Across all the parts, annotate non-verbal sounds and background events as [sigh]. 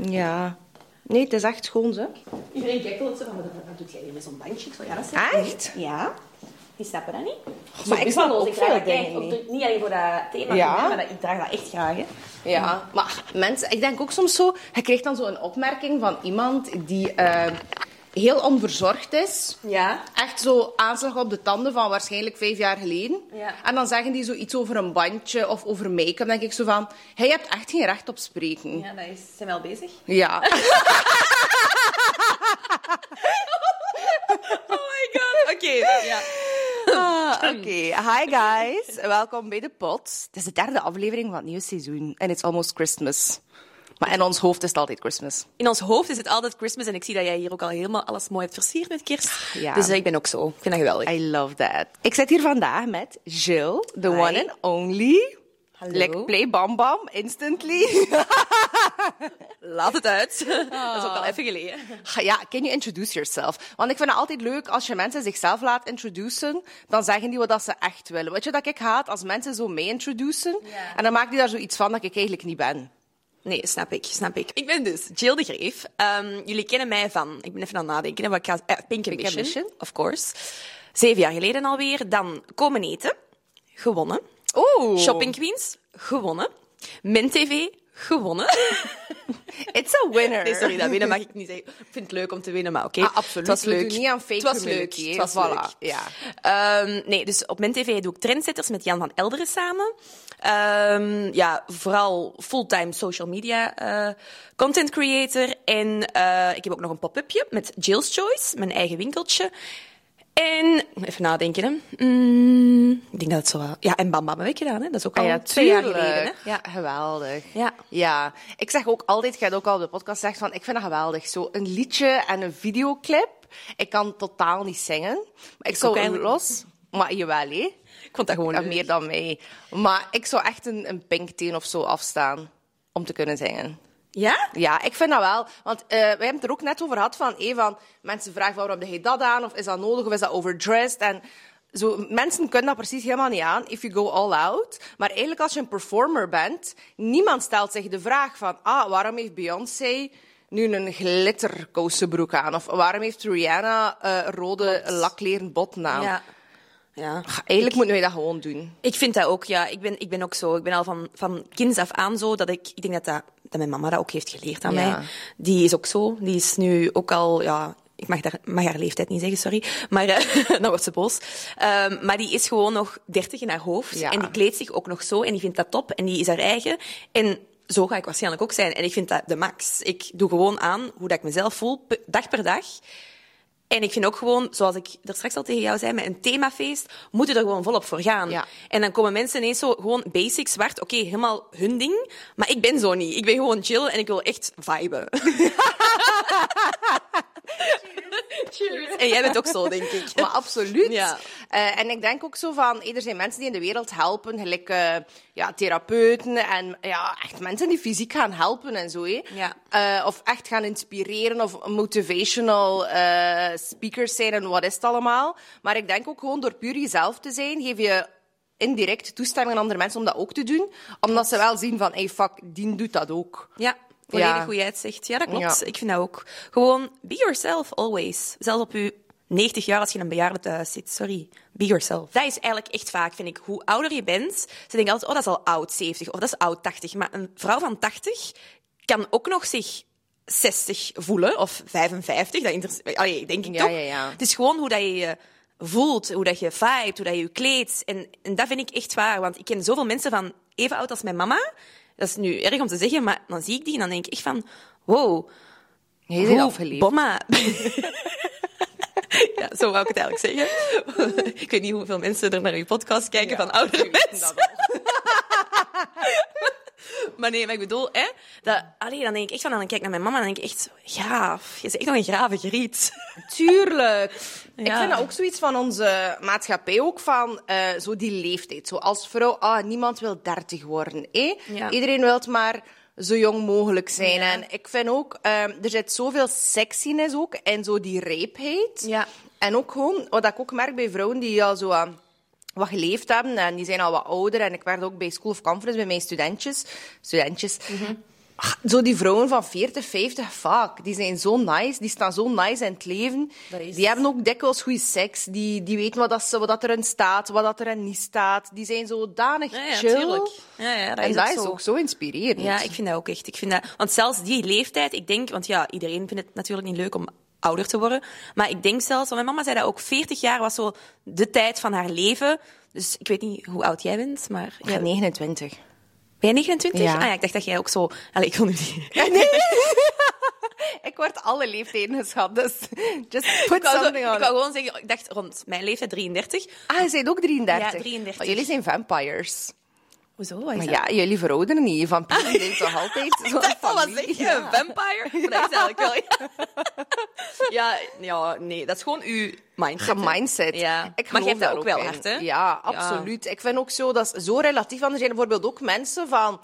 Ja. Nee, het is echt schoon, hè. Iedereen kijkt wel zo van, wat doet jij hier met zo'n bandje? Ik zo, ja, dat is Echt? Ja. Die snappen dat niet. maar ik snap ook ik veel dingen niet. Niet alleen voor dat thema, Ja. maar dat, ik draag dat echt graag. Hè. Ja, maar mensen, ik denk ook soms zo, je krijgt dan zo een opmerking van iemand die eh, heel onverzorgd is. Ja. Echt zo aanslag op de tanden van waarschijnlijk vijf jaar geleden. Ja. En dan zeggen die zoiets over een bandje of over make-up. Dan denk ik zo van, hij hebt echt geen recht op spreken. Ja, dat is, zijn wel bezig. Ja. [laughs] Oh my god. Oké. Ja. Ah, Oké, hi guys. Welkom bij de pot. Het is de derde aflevering van het nieuwe seizoen. En it's almost Christmas. Maar in ons hoofd is het altijd Christmas. In ons hoofd is het altijd Christmas en ik zie dat jij hier ook al helemaal alles mooi hebt versierd met kerst. Ja. Dus eh, ik ben ook zo. Ik vind dat geweldig. I love that. Ik zit hier vandaag met Jill, the Hi. one and only. Hallo. Like play bam bam instantly. [laughs] Laat het uit. [laughs] Dat is ook al even geleden. ja, can you introduce yourself? Want ik vind het altijd leuk als je mensen zichzelf laat introduceren, dan zeggen die wat ze echt willen. Weet je dat ik haat als mensen zo mee introduceren en dan maken die daar zoiets van dat ik eigenlijk niet ben. Nee, snap ik, snap ik. Ik ben dus Jill de Greef. Ehm, jullie kennen mij van, ik ben even aan het nadenken, hè, wat ik ga, eh, Pink Ambition, Ambition. of course. Zeven jaar geleden alweer. Dan Komen Eten, gewonnen. Oeh. Shopping Queens, gewonnen. Min TV, gewonnen. [laughs] It's a winner. Nee, sorry, dat winnen mag ik niet zeggen. Ik vind het leuk om te winnen, maar oké. Ah, absoluut. Het was leuk. niet aan fake Het was leuk. Het was leuk. Ja. Ehm, nee, dus op mijn tv doe ik Trendsetters met Jan van Elderen samen. Ehm, ja, vooral fulltime social media eh, content creator. En eh, ik heb ook nog een pop-upje met Jill's Choice, mijn eigen winkeltje. En, even nadenken, hè. Mm, ik denk dat het zo... wel- Ja, en Bam Bam heb ik gedaan, hè. Dat is ook al Ah ja, twee jaar geleden, hè. Ja, geweldig. Ja. ja. Ik zeg ook altijd, ik het ook al op de podcast gezegd, van, ik vind dat geweldig. Zo een liedje en een videoclip. Ik kan totaal niet zingen. Maar ik, zou ook eigenlijk los... Maar jawel, hè. Ik vond dat gewoon meer dan mij. Maar ik zou echt een, een pinkteen of zo afstaan om te kunnen zingen. Ja? Ja, ik vind dat wel. Want eh, wij hebben het er ook net over gehad van, eh, van mensen vragen waarom heb je dat aan, of is dat nodig, of is dat overdressed? En zo, mensen kunnen dat precies helemaal niet aan, if you go all out. Maar eigenlijk als je een performer bent, niemand stelt zich de vraag van, ah, waarom heeft Beyoncé nu een glitterkousenbroek aan? Of waarom heeft Rihanna eh, rode lakleren botten aan? Ja. Ja. Eigenlijk moeten wij dat gewoon doen. Ik vind dat ook, ja. Ik ben, ik ben ook zo. Ik ben al van, van kinds af aan zo dat ik... Ik denk dat, dat, dat mijn mama dat ook heeft geleerd aan Ja. mij. Die is ook zo. Die is nu ook al... Ja, ik mag, daar, mag haar leeftijd niet zeggen, sorry. Maar eh, [laughs] dan wordt ze boos. Ehm, maar die is gewoon nog dertig in haar hoofd. Ja. En die kleedt zich ook nog zo. En die vindt dat top. En die is haar eigen. En zo ga ik waarschijnlijk ook zijn. En ik vind dat de max. Ik doe gewoon aan hoe dat ik mezelf voel, dag per dag. En ik vind ook gewoon, zoals ik er straks al tegen jou zei, met een themafeest, moeten er gewoon volop voor gaan. Ja. En dan komen mensen ineens zo gewoon basic zwart, oké, helemaal hun ding. Maar ik ben zo niet. Ik ben gewoon chill en ik wil echt viben. [laughs] [laughs] Cheers. En jij bent ook zo, denk ik. Maar absoluut. Ja. Eh, en ik denk ook zo van, eh, er zijn mensen die in de wereld helpen, gelijk eh, ja, therapeuten en ja, echt mensen die fysiek gaan helpen en zo. Ja. Of echt gaan inspireren of motivational speakers zijn en wat is het allemaal. Maar ik denk ook gewoon door puur jezelf te zijn, geef je indirect toestemming aan andere mensen om dat ook te doen. Omdat ze wel zien van, hey, fuck, die doet dat ook. Ja, volledig hoe jij het zegt. Ja, dat klopt. Ik vind dat ook. Gewoon, be yourself, always. Zelfs op je 90 jaar als je in een bejaarde thuis zit. Sorry, be yourself. Dat is eigenlijk echt vaak, vind ik. Hoe ouder je bent, ze denken altijd, oh, dat is al oud 70 of dat is oud 80. Maar een vrouw van 80 kan ook nog zich 60 voelen, of 55. Dat inter... Allee, denk ik Ja, toch? ja, ja. Het is gewoon hoe dat je je voelt, hoe dat je vibet, hoe dat je je kleedt. En, en dat vind ik echt waar. Want ik ken zoveel mensen van even oud als mijn mama. Dat is nu erg om te zeggen, maar dan zie ik die en dan denk ik echt van... Wow, bent hoe afgeleefd. bomma... ja, zo wou ik het eigenlijk zeggen. ik weet niet hoeveel mensen er naar uw podcast kijken van oudere mensen. [laughs] Maar nee, maar ik bedoel, hè, dat, allee, dan denk ik echt van, dan kijk ik naar mijn mama en dan denk ik echt, ja, je is echt nog een grave griet. [laughs] Tuurlijk. Ik vind dat ook zoiets van onze maatschappij, ook van eh, zo die leeftijd. Zo als vrouw, ah, niemand wil 30 worden. Ja. Iedereen wil maar zo jong mogelijk zijn. En ik vind ook, ehm, er zit zoveel sexiness ook en zo die rijpheid. Ja. En ook gewoon, wat ik ook merk bij vrouwen die al zo aan wat geleefd hebben en die zijn al wat ouder. En ik werk ook bij School of Conference bij mijn studentjes. Studentjes. Ah, Zo die vrouwen van 40, 50, fuck, die zijn zo nice, die staan zo nice in het leven. Is- Die hebben ook dikwijls goede seks, die, die weten wat, dat ze, wat dat erin staat, wat dat erin niet staat. Die zijn zodanig Ja, ja, chill. Ja, ja, dat en is dat ook is zo. ook zo inspirerend. Ja, ik vind dat ook echt. Ik vind dat, want zelfs die leeftijd, ik denk, want ja, iedereen vindt het natuurlijk niet leuk om ouder te worden. Maar ik denk zelfs, want mijn mama zei dat ook 40 jaar was zo de tijd van haar leven. Dus ik weet niet hoe oud jij bent, maar. Ik ben 29. Ben je 29? Ja. Ah ja, ik dacht dat jij ook zo. Allee, ik wil nu niet. [laughs] [laughs] Ik word alle leeftijden geschat, dus just Ik put zo- something ik on. wou gewoon zeggen, ik dacht rond mijn leeftijd 33. Ah, je bent ook 33? Ja, 33. Maar jullie zijn vampires. Hoezo? Maar ja, jullie verouderen niet. Vampieren zijn toch altijd [laughs] zo'n Wat was familie? ik? Een vampire? Maar dat is eigenlijk wel... [laughs] ja, ja, nee, dat is gewoon uw mindset. mindset. Ja. Ik maar jij hebt dat ook wel in. hard, hè? Ja, absoluut. Ik vind ook zo, dat is zo relatief. Er zijn bijvoorbeeld ook mensen van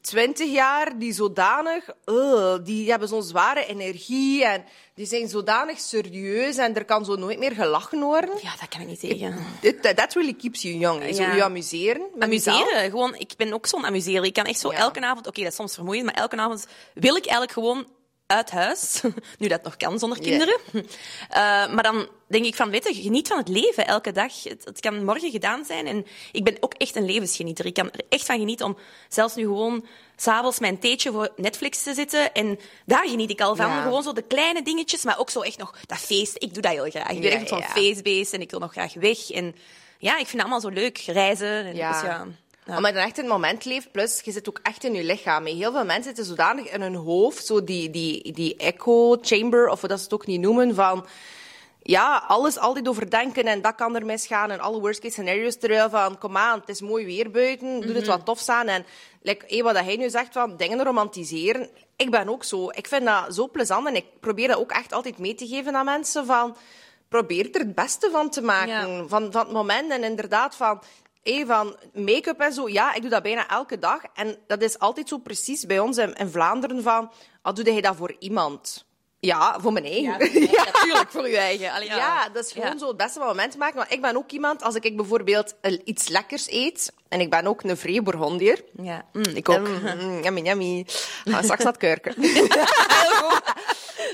20 jaar die zodanig... eh, die hebben zo'n zware energie en die zijn zodanig serieus en er kan zo nooit meer gelachen worden. Ja, dat kan ik niet tegen. It- That, really keeps you young. Zo Ja. je amuseren. Amuseren, gewoon, ik ben ook zo'n amuserer. Ik kan echt zo Ja. elke avond, oké, dat is soms vermoeiend, maar elke avond wil ik eigenlijk gewoon uit huis. [laughs] Nu dat nog kan zonder kinderen. Eh, maar dan denk ik van, weet je, geniet van het leven elke dag. Het, het kan morgen gedaan zijn. En ik ben ook echt een levensgenieter. Ik kan er echt van genieten om zelfs nu gewoon s'avonds mijn theetje voor Netflix te zitten. En daar geniet ik al van. Ja. Gewoon zo de kleine dingetjes, maar ook zo echt nog dat feest. Ik doe dat heel graag. Ik ben Ja, echt zo'n ja. feestbeest en ik wil nog graag weg. En ja, ik vind het allemaal zo leuk. Reizen. En Ja. Dus ja, ja. Omdat je dan echt in het moment leeft, plus je zit ook echt in je lichaam. Heel veel mensen zitten zodanig in hun hoofd, zo die, die, die echo chamber, of hoe dat ze het ook niet noemen, van ja, alles altijd overdenken en dat kan er misgaan en alle worst case scenario's terwijl van kom aan, het is mooi weer buiten, doe het wat tofs aan en like, hé, wat hij nu zegt van dingen romantiseren. Ik ben ook zo. Ik vind dat zo plezant en ik probeer dat ook echt altijd mee te geven aan mensen van probeer er het beste van te maken Ja. van, van het moment en inderdaad van hé, van make-up en zo. Ja, ik doe dat bijna elke dag en dat is altijd zo precies bij ons in, in Vlaanderen van ah, doe jij dat voor iemand? Ja, voor mijn eigen. Ja, [laughs] natuurlijk, voor je eigen. Allee, Ja, dat is gewoon zo het beste moment maken. Want ik ben ook iemand, als ik bijvoorbeeld eh, iets lekkers eet, en ik ben ook een vrije Bourgondier. Ja, mm, ik ook. Mm, yummy, yummy. Ga straks naar het kurken. [laughs] Heel goed.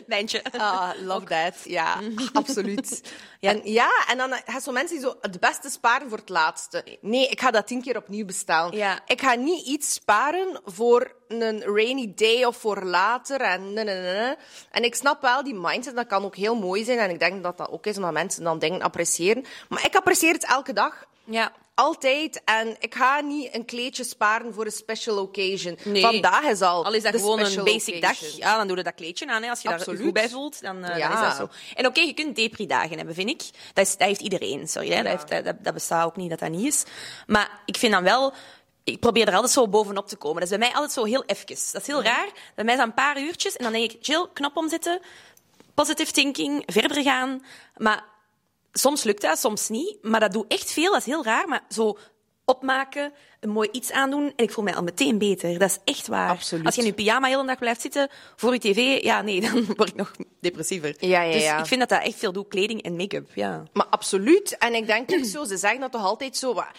Mijntje. Ah, love that. Ja, absoluut. [laughs] Ja. En, ja, en dan heb je zo mensen die zo het beste sparen voor het laatste. Nee, ik ga dat tien keer opnieuw bestellen. Ja. Ik ga niet iets sparen voor een rainy day of voor later. En, nee, nee, nee. en ik snap wel die mindset, dat kan ook heel mooi zijn. En ik denk dat dat ook is, omdat mensen dan dingen appreciëren. Maar ik apprecieer het elke dag. Ja. Altijd. En ik ga niet een kleedje sparen voor een special occasion. Nee. Vandaag is al Al is dat gewoon een basic occasion. dag, ja, dan doe je dat kleedje aan. Hè. Als je daar Absoluut. je goed bij voelt, dan, eh, Ja. dan is dat zo. En oké, je kunt depri-dagen hebben, vind ik. Dat, is, dat heeft iedereen, sorry. Hè. Dat, heeft, dat, dat bestaat ook niet dat dat niet is. Maar ik vind dan wel... Ik probeer er altijd zo bovenop te komen. Dat is bij mij altijd zo heel even. Dat is heel raar. Bij mij is dat een paar uurtjes en dan denk ik, chill, knop omzetten, positive thinking, verder gaan. Maar soms lukt dat, soms niet. Maar dat doe echt veel, dat is heel raar. Maar zo opmaken, een mooi iets aandoen en ik voel mij al meteen beter. Dat is echt waar. Absoluut. Als je in je pyjama heel de dag blijft zitten voor je tv, ja, nee, [laughs] dan word ik nog depressiever. Ja, ja, dus ja. ik vind dat dat echt veel doet, kleding en make-up. Ja. Maar absoluut. En ik denk ook zo, ze zeggen dat toch altijd zo. maar,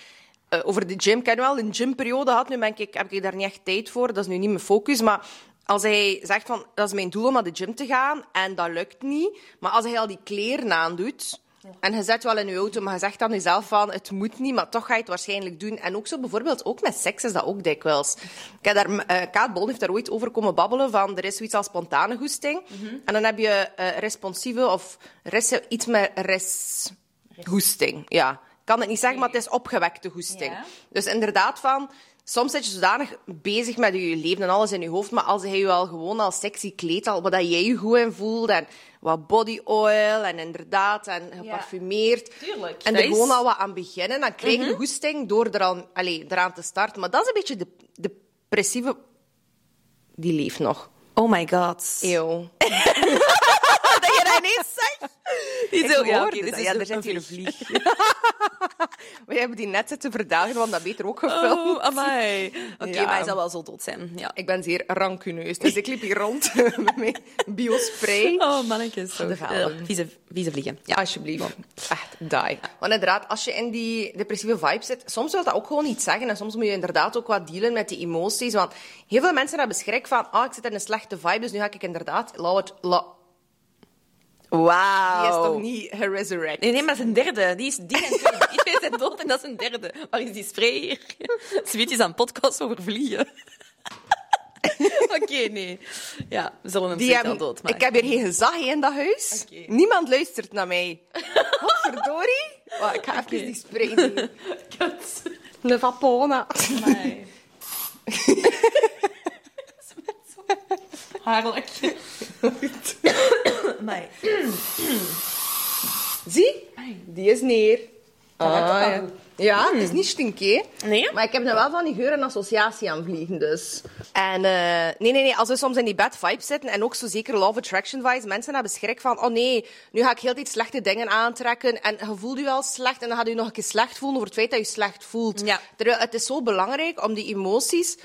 eh, over de gym, ik heb wel een gymperiode gehad. Nu ben ik, heb ik daar niet echt tijd voor. Dat is nu niet mijn focus. Maar als hij zegt van, dat is mijn doel om naar de gym te gaan. En dat lukt niet. Maar als hij al die kleren aandoet. En je zet wel in je auto, maar je zegt dan jezelf van, het moet niet, maar toch ga je het waarschijnlijk doen. En ook zo bijvoorbeeld, ook met seks is dat ook dikwijls. Ik heb daar, eh Kaat Bol heeft daar ooit over komen babbelen, van er is zoiets als spontane goesting. En dan heb je eh, responsieve of res, iets met res... Goesting, ja. Ik kan het niet zeggen, maar het is opgewekte goesting. Ja. Dus inderdaad van... Soms zit je zodanig bezig met je leven en alles in je hoofd, maar als hij je al gewoon al sexy kleedt, al wat dat jij je goed in voelt, en wat body oil, en inderdaad, en geparfumeerd, tuurlijk. en er is- gewoon al wat aan beginnen, dan krijg je de goesting door er al, allee, eraan te starten. Maar dat is een beetje de depressieve... Die leeft nog. Oh my god. Eeuw. [laughs] dat je dat ineens zegt. Die zo, ja, dat. is Ja, er zit een vlieg. [laughs] We hebben die net zitten verdagen, want dat beter ook gefilmd. Oh, amai. [laughs] Oké, Ja. maar hij zal wel zo dood zijn. Ja. Ik ben zeer rancuneus, dus ik liep hier rond [laughs] met mijn biospray. Oh, mannetjes. Zo. de velden. Vieze, vieze vliegen. Ja. Alsjeblieft. Echt, die. Want inderdaad, als je in die depressieve vibe zit, soms wil dat ook gewoon niet zeggen. En soms moet je inderdaad ook wat dealen met die emoties. Want heel veel mensen hebben schrik van, ah, ik zit in een slechte vibe, dus nu ga ik inderdaad... Laat het... Wauw. Die is toch niet geresurrect? Nee, nee, maar dat is een derde. Die, is, die, zijn, twee, die twee zijn dood en dat is een derde. Waar is die spray hier? Zoiets is aan een podcast over vliegen. [laughs] Oké, nee. Ja, we zullen hem Die hebben- dood. Ik heb hier geen gezag in dat huis. Niemand luistert naar mij. Wat verdorie? Wacht, ik ga even die spray doen. [laughs] Kut. Le Vapona. [laughs] Haarlijk. Amai. Zie? Die is neer. Ah, ja. ja, het is niet stinky. Nee? Maar ik heb er wel van die geur en associatie aan vliegen, dus. En eh, nee, nee, nee, als we soms in die bad vibes zitten, en ook zo zeker law of attraction vibes, mensen hebben schrik van, oh nee, nu ga ik heel tijd slechte dingen aantrekken, en je voelt je wel slecht, en dan gaat je nog een keer slecht voelen over het feit dat je slecht voelt. Ja. Terwijl het is zo belangrijk om die emoties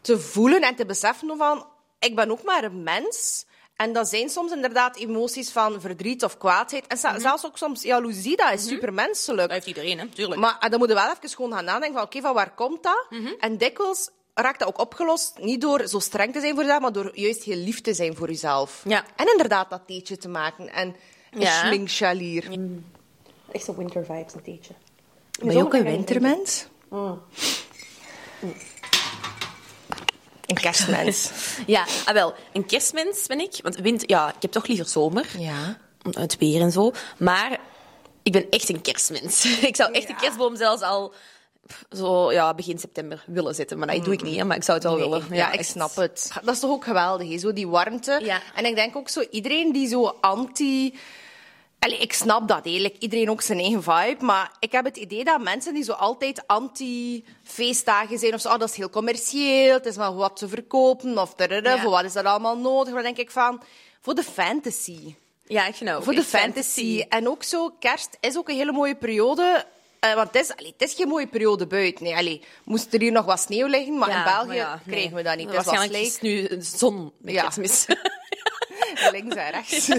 te voelen en te beseffen van, ik ben ook maar een mens. En dat zijn soms inderdaad emoties van verdriet of kwaadheid. En zelfs ook soms jaloezie, dat is supermenselijk. Dat heeft iedereen, hè? Tuurlijk. Maar en dan moet je wel even gewoon gaan nadenken van, oké, van waar komt dat? Mhm. En dikwijls raakt dat ook opgelost, niet door zo streng te zijn voor jezelf, maar door juist heel lief te zijn voor jezelf. Ja. En inderdaad dat theetje te maken. En een Ja. schminkchalier. Echt zo winter vibes, een theetje. Ben je ook een wintermens? Mm. Een kerstmens. [laughs] Ja, ah, wel, een kerstmens ben ik. Want wind, ja, ik heb toch liever zomer. ja. Het weer en zo. Maar ik ben echt een kerstmens. [laughs] Ik zou echt de kerstboom zelfs al zo, ja, begin september willen zetten. Maar dat doe ik niet, hè, maar ik zou het wel Nee, willen. ja, ik echt. snap het. Dat is toch ook geweldig, hè? Zo die warmte. Ja. En ik denk ook zo, iedereen die zo anti... Allee, ik snap dat. Like, iedereen ook zijn eigen vibe. Maar ik heb het idee dat mensen die zo altijd anti-feestdagen zijn, of zo, ah, dat is heel commercieel, het is maar wat te verkopen, of Ja. voor wat is dat allemaal nodig? Dan denk ik van, voor de fantasy. Ja, ik vind ook Voor de fantasy. En ook zo, kerst is ook een hele mooie periode. Eh, want het is, allee, het is geen mooie periode buiten. Nee, allee, moest er hier nog wat sneeuw liggen, maar Ja, in België maar ja, nee. krijgen we dat niet. Het is Waarschijnlijk is nu zon Ja. kerstmis. [laughs] links en rechts.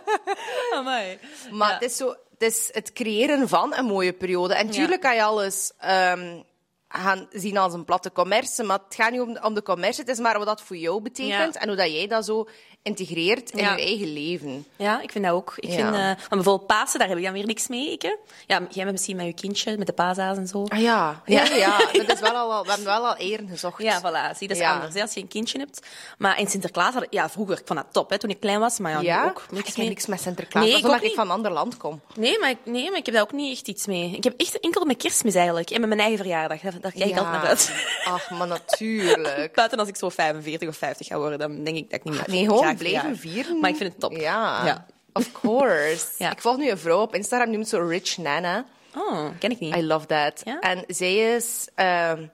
[laughs] Amai. Maar het is zo, het is het creëren van een mooie periode. En tuurlijk kan je alles ehm, gaan zien als een platte commerce, maar het gaat niet om, om de commerce. Het is maar wat dat voor jou betekent Ja. en hoe dat jij dat zo integreert in Ja. je eigen leven. Ja, ik vind dat ook. Ik Ja. vind, eh, maar bijvoorbeeld Pasen, daar heb ik dan weer niks mee. Ik, hè. Ja, jij bent misschien met je kindje, met de paashaas en zo. Ah ja, ja, ja. Dat is wel al, we hebben wel al eieren gezocht. Ja, voilà. Zie, dat is anders hè, als je een kindje hebt. Maar in Sinterklaas, had, ja, vroeger, ik vond dat top hè, toen ik klein was. Maar ja, ook ik niks mee. niks met Sinterklaas. Nee, ik omdat ik van een ander land kom. Nee maar, ik, nee, maar ik heb daar ook niet echt iets mee. Ik heb echt enkel met kerstmis eigenlijk. En met mijn eigen verjaardag. Daar, daar kijk ik altijd naar uit. Ach, maar natuurlijk. [laughs] Buiten als ik zo 45 of 50 ga worden, dan denk ik dat ik niet meer Nee, gewoon graag blijven vieren. Maar ik vind het top. Ja, Ja. of course. [laughs] Ik volg nu een vrouw op Instagram, die noemt zo Rich Nana. Oh, ken ik niet. I love that. En zij is... ehm,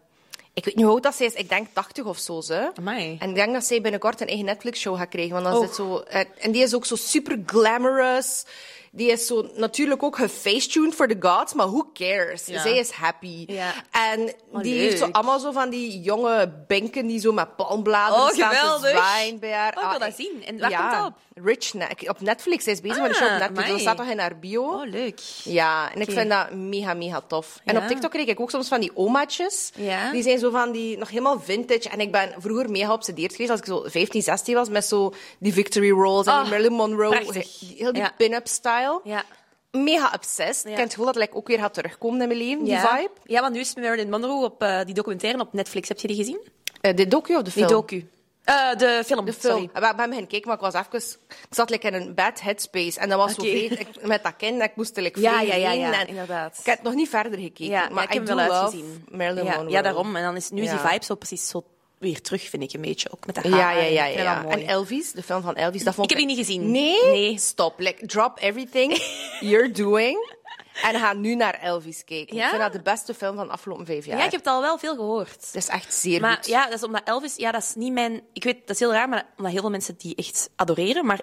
ik weet niet hoe oud dat zij is. Ik denk 80 of zo. Ze. Amai. En ik denk dat zij binnenkort een eigen Netflix-show gaat krijgen. Want dan Oh. zit zo, en en die is ook zo super glamorous. Die is zo natuurlijk ook gefacetuned voor the gods, maar who cares? Ja. Zij is happy. Ja. En Oh, die heeft zo allemaal zo van die jonge binken die zo met palmbladeren Oh, staan geweldig. te bij haar. Oh, ik wil Ah, dat zien. En waar ja, komt dat op? Rich op Netflix. Zij is bezig met een Ah, show op Netflix. amai. Dat staat toch in haar bio? Oh, leuk. Ja, en ik vind dat mega, mega tof. En Ja. op TikTok kreeg ik ook soms van die omaatjes. Ja. Die zijn zo van die, nog helemaal vintage. En ik ben vroeger mega obsedeerd geweest als ik zo 15, 16 was, met zo die Victory Rolls en Oh, die Marilyn Monroe. prachtig. die- Heel die Ja. pin-up style. Ja. Mega obsessed. Ik heb het gevoel dat like, ook weer gaat terugkomen in mijn leven, die ja. vibe. Ja, want nu is Marilyn Monroe op eh, die documentaire op Netflix. Heb je die gezien? Eh, de docu of de Die film? docu. Eh, de film, De film. sorry. Ik ben beginnen kijken, maar ik was even... Ik zat like, in een bad headspace. En dat was zo ik- met dat kind. Ik moest like, [laughs] Ja, ja, ja, heen ja, en inderdaad. Ik heb nog niet verder gekeken. Ja, maar ik heb wel uitgezien. Marilyn ja, Monroe. ja, daarom. En dan is nu is die vibe zo precies zo weer terug, vind ik een beetje. Ook met de haar. Ja, ja, ja. Ik vind ja, dat ja. mooi. En Elvis, de film van Elvis, dat vond Ik heb die niet gezien. Nee? Nee. Stop. Like, drop everything [laughs] you're doing en ga nu naar Elvis kijken. Ja? Ik vind dat de beste film van de afgelopen vijf jaar. Ja, ik heb het al wel veel gehoord. Dat is echt zeer Maar goed. ja, dat is omdat Elvis, ja, dat is niet mijn. Ik weet, dat is heel raar, maar omdat heel veel mensen die echt adoreren. Maar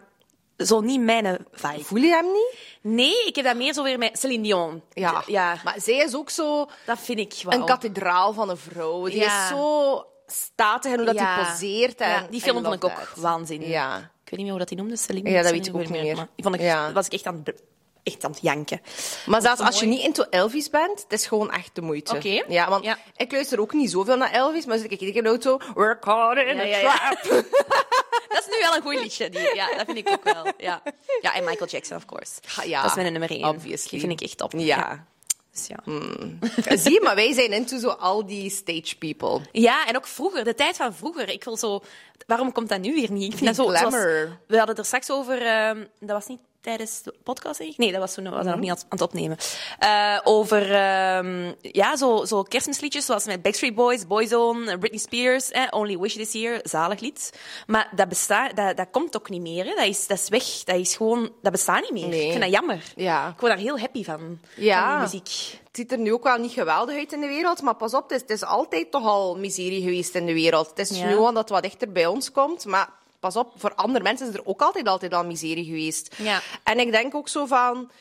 zo niet mijn vibe. Voel je hem niet? Nee, ik heb dat meer zo weer met Celine Dion. Ja. ja Maar zij is ook zo dat vind ik wel. een kathedraal van een vrouw. Die Ja. is zo statig en hoe dat Ja. die poseert. En, Ja, die film vond ik ook waanzinnig. Ja. Ik weet niet meer hoe dat die noemde, Celine. Ja, dat weet ik ook niet meer. maar Die vond ik, was ik echt aan, het- echt aan het janken. Maar zelfs als je niet into Elvis bent, het is gewoon echt de moeite. Oké. Ja, want Ja. ik luister ook niet zoveel naar Elvis, maar ik in de auto, we're caught in Ja, a ja, ja. trap. [laughs] Dat is nu wel een goed liedje. Die, ja, dat vind ik ook wel. Ja. ja, en Michael Jackson, of course. Ja, dat is mijn nummer één. obviously. Die vind ik echt top. Ja. Dus ja. [laughs] Zie je, maar wij zijn into zo al die stage people. Ja, en ook vroeger, de tijd van vroeger. Ik wil zo... Waarom komt dat nu weer niet? Ik vind Die dat zo... zoals- glamour. we hadden het er straks over... ehm, dat was niet tijdens de podcast, denk ik? Nee, dat was toen Mhm. nog niet aan, het opnemen. Eh, over ehm, ja, zo, zo kerstmisliedjes, zoals met Backstreet Boys, Boyzone, Britney Spears, eh, Only Wish This Year, zalig lied. Maar dat, bestaat, dat, dat komt ook niet meer. Hè. Dat, is, dat is weg. Dat is gewoon... Dat bestaat niet meer. Nee. Ik vind dat jammer. Ja. Ik word daar heel happy van, Ja. van die muziek. Het ziet er nu ook wel niet geweldig uit in de wereld, maar pas op, het is, het is altijd toch al miserie geweest in de wereld. Het is Ja. nu gewoon dat het wat dichter bij ons komt, maar pas op, voor andere mensen is er ook altijd, altijd al miserie geweest. Ja. En ik denk ook zo van...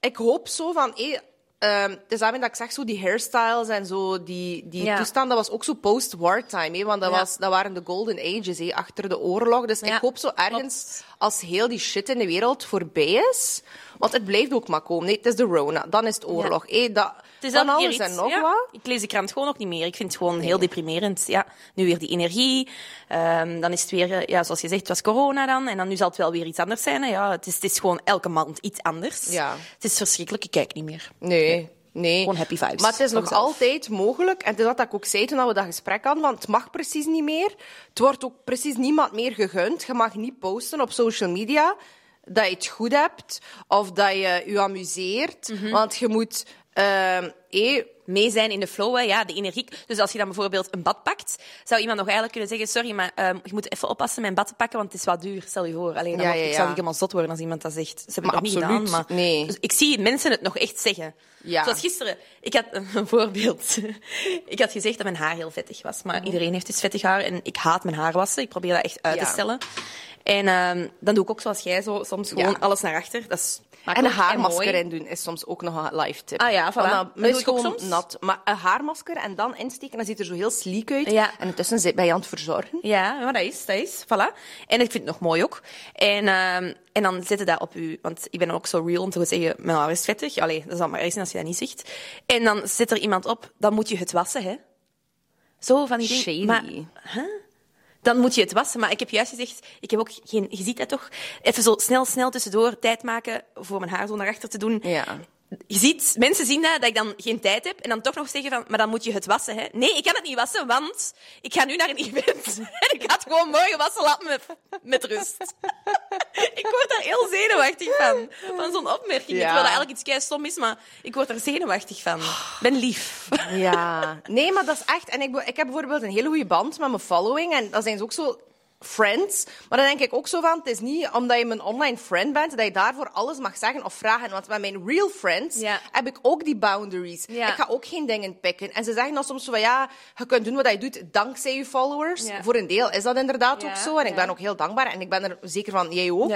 Ik hoop zo van... hé, ehm, het is daarmee dat ik zeg, zo die hairstyles en zo, die, die Ja. toestand, dat was ook zo post-wartime, hè, want dat, Ja. was, dat waren de golden ages, hè, achter de oorlog. Dus Ja, ik hoop zo ergens, als heel die shit in de wereld voorbij is, want het blijft ook maar komen. Nee, het is de Rona, dan is het oorlog. hè, dat, Het is van keer alles en nog ja. wat. Ik lees de krant gewoon ook niet meer. Ik vind het gewoon heel deprimerend. Ja, nu weer die energie. Ehm, dan is het weer, eh, ja, zoals je zegt, het was corona dan. En dan nu zal het wel weer iets anders zijn. Hè. Ja, het, is, het is gewoon elke maand iets anders. Ja. Het is verschrikkelijk. Ik kijk niet meer. Nee, nee. Gewoon happy vibes Maar het is nog altijd mogelijk, en het is wat ik ook zei toen we dat gesprek hadden, want het mag precies niet meer. Het wordt ook precies niemand meer gegund. Je mag niet posten op social media dat je het goed hebt of dat je je amuseert. Mhm. Want je moet... ehm, eh, Mee zijn in de flow, hè. ja, de energie. Dus als je dan bijvoorbeeld een bad pakt, zou iemand nog eigenlijk kunnen zeggen: Sorry, maar ehm, je moet even oppassen mijn bad te pakken, want het is wat duur. Stel je voor. Alleen, dan Ja, word- ja, ik ja. zou helemaal zot worden als iemand dat zegt. Ze hebben Maar het nog niet absoluut, gedaan. Maar nee. Dus ik zie mensen het nog echt zeggen. Ja. Zoals gisteren. Ik had een voorbeeld. [laughs] Ik had gezegd dat mijn haar heel vettig was. Maar iedereen heeft dus vettig haar. En ik haat mijn haar wassen. Ik probeer dat echt uit Ja. te stellen. En ehm, dan doe ik ook zoals jij zo soms gewoon Ja. alles naar achter. Dat is en een haarmasker in doen is soms ook nog een live tip. Ah ja, voilà. Dat dan doe is gewoon soms. nat. Maar een haarmasker en dan insteken, dan ziet er zo heel sleek uit. Ja. En intussen zit- ben je aan het verzorgen. Ja, maar dat is, dat is. Voilà. En ik vind het nog mooi ook. En, ehm, en dan zet je dat op u. Want ik ben ook zo real om te zeggen, mijn haar is vettig. Allee, dat is dan maar zijn als je dat niet zegt. En dan zit er iemand op, dan moet je het wassen, hè. Zo van die dingen. Shady. Maar, dan moet je het wassen. Maar ik heb juist gezegd, ik heb ook geen... Je ziet dat toch? Even zo snel, snel tussendoor tijd maken voor mijn haar zo naar achter te doen. Ja. Je ziet, mensen zien dat, dat ik dan geen tijd heb en dan toch nog zeggen van, maar dan moet je het wassen, hè. Nee, ik kan het niet wassen, want ik ga nu naar een event [laughs] en ik ga het gewoon morgen wassen laten met, met rust. [laughs] ik word daar heel zenuwachtig van, van zo'n opmerking. Ja. Terwijl dat eigenlijk iets kei stom is, maar ik word er zenuwachtig van. Ik ben lief. Ja, nee, maar dat is echt. En ik, ik heb bijvoorbeeld een hele goede band met mijn following. En dat zijn ze ook zo friends. Maar dan denk ik ook zo van: het is niet omdat je mijn online friend bent dat je daarvoor alles mag zeggen of vragen. Want met mijn real friends Ja. heb ik ook die boundaries. Ja. Ik ga ook geen dingen pikken. En ze zeggen dan soms van: ja, je kunt doen wat je doet dankzij je followers. Ja. Voor een deel is dat inderdaad ook zo. En ik ben ook heel dankbaar. En ik ben er zeker van: jij ook.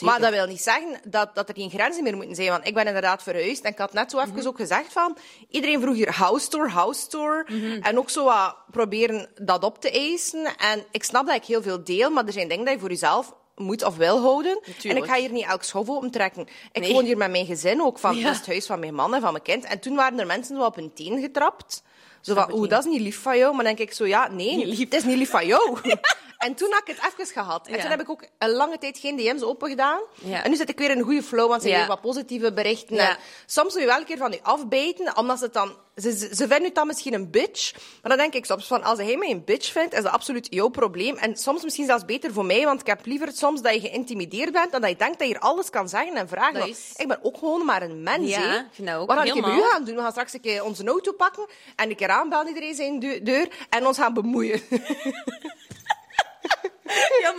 Maar dat wil niet zeggen dat, dat er geen grenzen meer moeten zijn. Want ik ben inderdaad verhuisd. En ik had net zo even ook gezegd van... Iedereen vroeg hier house tour, house tour. En ook zo wat proberen dat op te eisen. En ik snap dat ik heel veel deel. Maar er zijn dingen dat je voor jezelf moet of wil houden. En ik ga hier niet elk schof opentrekken. Ik Nee. woon hier met mijn gezin ook. Van, Ja. Dat is het huis van mijn man en van mijn kind. En toen waren er mensen zo op hun teen getrapt. Zo van, ik oeh, dat is niet lief van jou. Maar dan denk ik zo, ja, nee, het is niet lief van jou. [laughs] En toen had ik het even gehad. En Ja. toen heb ik ook een lange tijd geen DM's open gedaan. Ja. En nu zit ik weer in een goede flow, want ze weer wat positieve berichten. En soms moet je wel een keer van je afbijten, omdat ze het dan... Ze, ze, vinden het dan misschien een bitch. Maar dan denk ik soms van, als hij mij een bitch vindt, is dat absoluut jouw probleem. En soms misschien zelfs beter voor mij, want ik heb liever soms dat je geïntimideerd bent, dan dat je denkt dat je hier alles kan zeggen en vragen. Dat is- Ik ben ook gewoon maar een mens, Ja, vind dat ook. Wat ga ik bij Helemaal. u gaan doen? We gaan straks een keer onze auto pakken en een keer aanbellen iedereen zijn deu- deur en ons gaan bemoeien. [laughs]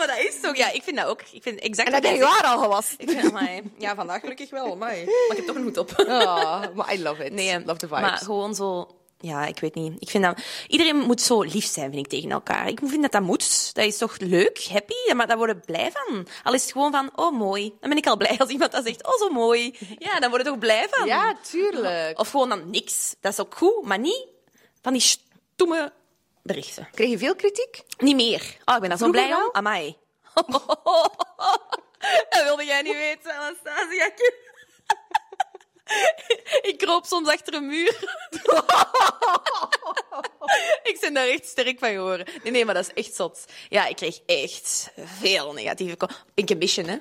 Ja, maar dat is toch... Ja, ik vind dat ook. Ik vind exact En dat heb je waar al gewassen. Ik vind, amai. [laughs] ja, vandaag gelukkig wel, amai. maar ik heb toch een hoed op. Oh, maar I love it. Nee, love the vibes. maar gewoon zo... ja, ik weet niet. Ik vind dat... Iedereen moet zo lief zijn, vind ik, tegen elkaar. Ik vind dat dat moet. Dat is toch leuk, happy, maar daar worden we blij van. Al is het gewoon van, oh, mooi. Dan ben ik al blij als iemand dat zegt, oh, zo mooi. Ja, dan word je toch blij van. Ja, tuurlijk. Of gewoon dan niks. Dat is ook goed, maar niet van die stomme berichten. Kreeg je veel kritiek? Niet meer. Oh, ik ben daar zo blij om. Amai. [laughs] dat wilde jij niet weten, Anastasia. [laughs] Ik kroop soms achter een muur. [laughs] ik ben daar echt sterk van geworden. Nee, nee, maar dat is echt zot. Ja, ik kreeg echt veel negatieve... Ambition, hè.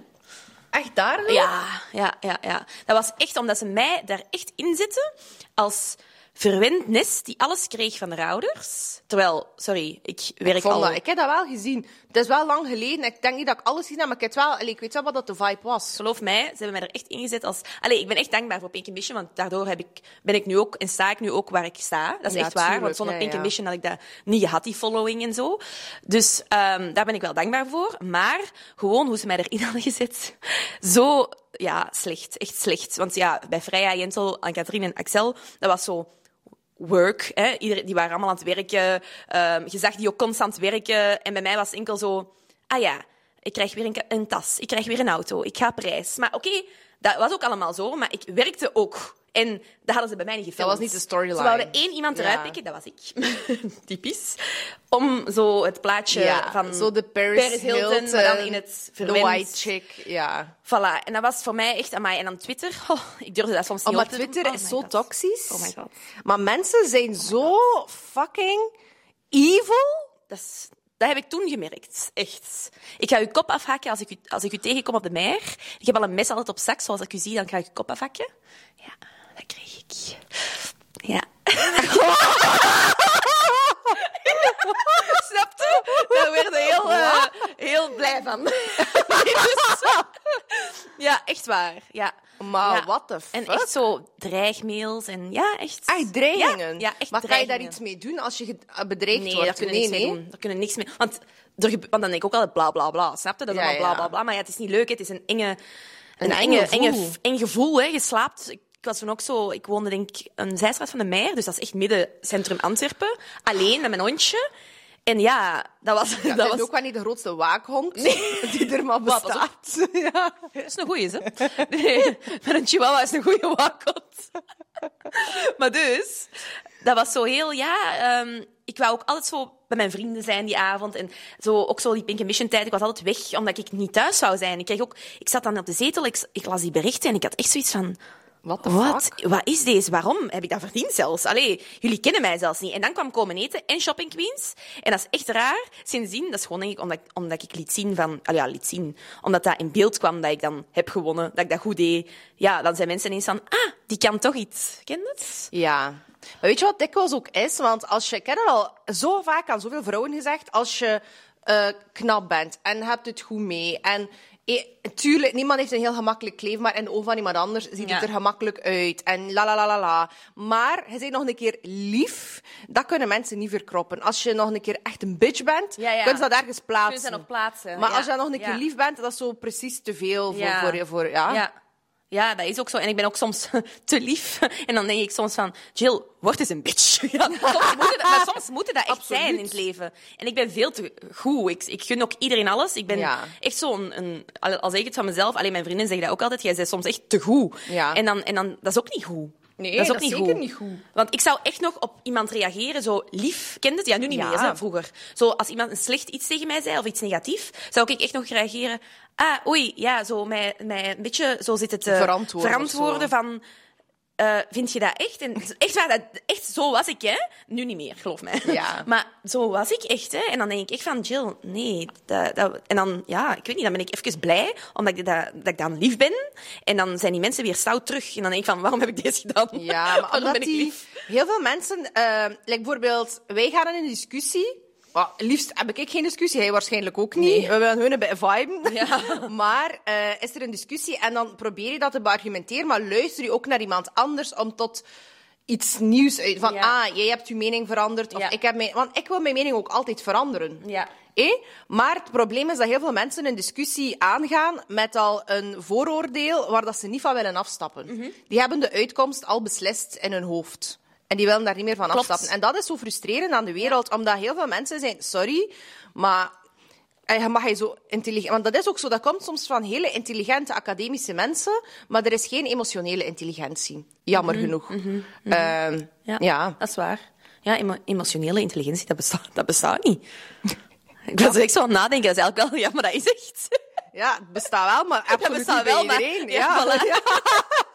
Echt daar? Ja, ja, ja, ja. Dat was echt omdat ze mij daar echt in zitten als verwend nest die alles kreeg van haar ouders. Terwijl, sorry, ik werk Ik, al... dat, ik heb dat wel gezien. Het is wel lang geleden. Ik denk niet dat ik alles gezien heb, maar ik, heb het wel, allee, ik weet wel wat dat de vibe was. Geloof mij, ze hebben mij er echt ingezet als... Allee, ik ben echt dankbaar voor Pink Ambition, want daardoor heb ik, ben ik nu ook en sta ik nu ook waar ik sta. Dat is Ja, echt waar, tuurlijk, want zonder ja, Pink ja. Ambition had ik dat niet gehad, die following en zo. Dus ehm, daar ben ik wel dankbaar voor. Maar gewoon hoe ze mij erin hadden gezet, [laughs] zo ja, slecht. Echt slecht. Want ja, bij Freya, Jentel, Anne-Katrien en Axel, dat was zo work. Hè. Iedereen, die waren allemaal aan het werken. Ehm, je zag die ook constant werken. En bij mij was het enkel zo... Ah ja, ik krijg weer een tas. Ik krijg weer een auto. Ik ga op reis. Maar oké, dat was ook allemaal zo. Maar ik werkte ook. En dat hadden ze bij mij niet gefilmd. was niet de storyline. Ze wouden één iemand eruit Ja. pikken, dat was ik. [laughs] Typisch. Om zo het plaatje Ja, van zo de Paris, Hilton, Hilton, maar dan in het verwend. white chick, ja. Voilà. En dat was voor mij echt... Amai. En dan Twitter. [laughs] Oh, ik durfde dat soms Oh, niet maar op te doen. Twitter Oh is zo God. toxisch. Oh my god. Maar mensen zijn zo fucking evil. Dat, is, dat heb ik toen gemerkt. Echt. Ik ga je kop afhakken als ik u, als ik u tegenkom op de meer. Ik heb al een mes altijd op zak. Zoals ik u zie, dan ga ik je kop afhakken. Ja, dat kreeg ik. Ja. [laughs] Snap je? Daar werd heel, eh, heel blij van. [laughs] Ja, echt waar. Ja. Maar Ja. what the En fuck? echt zo dreigmails en ja, echt. Echt dreigingen? Ja, ja echt maar kan je daar iets mee doen als je eh, bedreigd Nee, wordt? daar kunnen we niks mee doen. Daar kunnen niks mee Want, er, want dan denk ik ook altijd bla bla bla. Snap je? Dat is Ja, allemaal bla bla bla. Maar ja, het is niet leuk. Het is een enge, Een een enge enge, gevoel. enge, eng gevoel. Hè. Je slaapt. Ik was toen ook zo. Ik woonde denk ik een zijstraat van de Meijer, dus dat is echt midden centrum Antwerpen. Alleen met mijn hondje. En ja, dat was. Ja, dat dat was is ook wel niet de grootste waakhond [laughs] die er maar bestaat. [laughs] ja. Dat is een goeie, hè? Nee, met een chihuahua is een goeie wakkot. Maar dus, dat was zo heel, ja... ehm, ik wou ook altijd zo bij mijn vrienden zijn die avond. En zo, ook zo die Pink Mission tijd. Ik was altijd weg, omdat ik niet thuis zou zijn. Ik, kreeg ook, ik zat dan op de zetel, ik, ik las die berichten en ik had echt zoiets van... Wat? fuck? Wat is deze? Waarom heb ik dat verdiend zelfs? Allee, jullie kennen mij zelfs niet. En dan kwam komen eten en Shopping Queens. En dat is echt raar. Sindsdien, dat is gewoon denk ik omdat, ik- omdat ik liet zien van... Allee, ja, liet zien. Omdat dat in beeld kwam dat ik dan heb gewonnen. Dat ik dat goed deed. Ja, dan zijn mensen ineens van... Ah, die kan toch iets. Ken dat? Ja. Maar weet je wat dikwijls ook is? Want als je, ik heb het al zo vaak aan zoveel vrouwen gezegd, als je eh, knap bent en hebt het goed mee en tuurlijk, niemand heeft een heel gemakkelijk leven, maar in de ogen van iemand anders ziet Ja. het er gemakkelijk uit en la la la la la. Maar je bent nog een keer lief, dat kunnen mensen niet verkroppen. Als je nog een keer echt een bitch bent, Ja, ja. kunnen ze dat ergens plaatsen. Kunnen ze dat nog plaatsen, Maar als je nog een keer lief bent, dat is zo precies te veel voor, voor je. Voor, ja. Ja. Dat is ook zo. En ik ben ook soms [laughs] te lief. En dan denk ik soms van, Jill, word eens een bitch. [laughs] Ja, soms moet het, maar soms [laughs] moet het dat echt Absoluut. zijn in het leven. En ik ben veel te goed. Ik, ik gun ook iedereen alles. Ik ben Ja. echt zo'n... Een, al zeg ik het van mezelf, alleen mijn vrienden zeggen dat ook altijd, jij bent soms echt te goed. Ja. En, dan, en dan, dat is ook niet goed. Nee, dat is ook dat niet, zeker goed. niet goed. Want ik zou echt nog op iemand reageren, zo lief. Kent het? Ja, nu niet Ja. meer, hè, vroeger. Zo, als iemand een slecht iets tegen mij zei, of iets negatief, zou ik echt nog reageren. Ah, oei, ja, zo mij, mij een beetje zo zit het... eh, Verantwoorden verantwoorden van... eh, vind je dat echt? En [laughs] echt, waar, dat, echt, zo was ik, hè? Nu niet meer, geloof mij. Ja. [laughs] Maar zo was ik echt, hè? En dan denk ik echt van, Jill, nee. Dat, dat, en dan, ja, ik weet niet, dan ben ik even blij, omdat ik, dat, dat ik dan lief ben. En dan zijn die mensen weer stout terug. En dan denk ik van, waarom heb ik deze gedaan? Ja, maar [laughs] omdat ben ik die, lief? heel veel mensen, eh, like bijvoorbeeld, wij gaan in een discussie. Oh, liefst heb ik geen discussie, hij waarschijnlijk ook niet. Nee. We willen hun een beetje viben. Ja. [laughs] Maar eh, is er een discussie en dan probeer je dat te beargumenteren, maar luister je ook naar iemand anders om tot iets nieuws uit. Van, Ja. ah, jij hebt je mening veranderd. Of Ja. ik heb mijn, want ik wil mijn mening ook altijd veranderen. Ja. Eh? Maar het probleem is dat heel veel mensen een discussie aangaan met al een vooroordeel waar dat ze niet van willen afstappen. Mhm. Die hebben de uitkomst al beslist in hun hoofd. En die willen daar niet meer van Klopt. afstappen. En dat is zo frustrerend aan de wereld, omdat heel veel mensen zijn, sorry, maar eh, je mag je zo intelligent... Want dat is ook zo, dat komt soms van hele intelligente academische mensen, maar er is geen emotionele intelligentie. Jammer genoeg. Ehm, Ja, ja. dat is waar. Ja, emo- emotionele intelligentie, dat bestaat, dat bestaat niet. [laughs] Ik was echt zo aan het nadenken. Dat is eigenlijk wel... Ja, maar dat is echt... Ja, het bestaat wel, maar [laughs] absoluut bestaat bij wel, maar- ja, Ja, voilà. [laughs]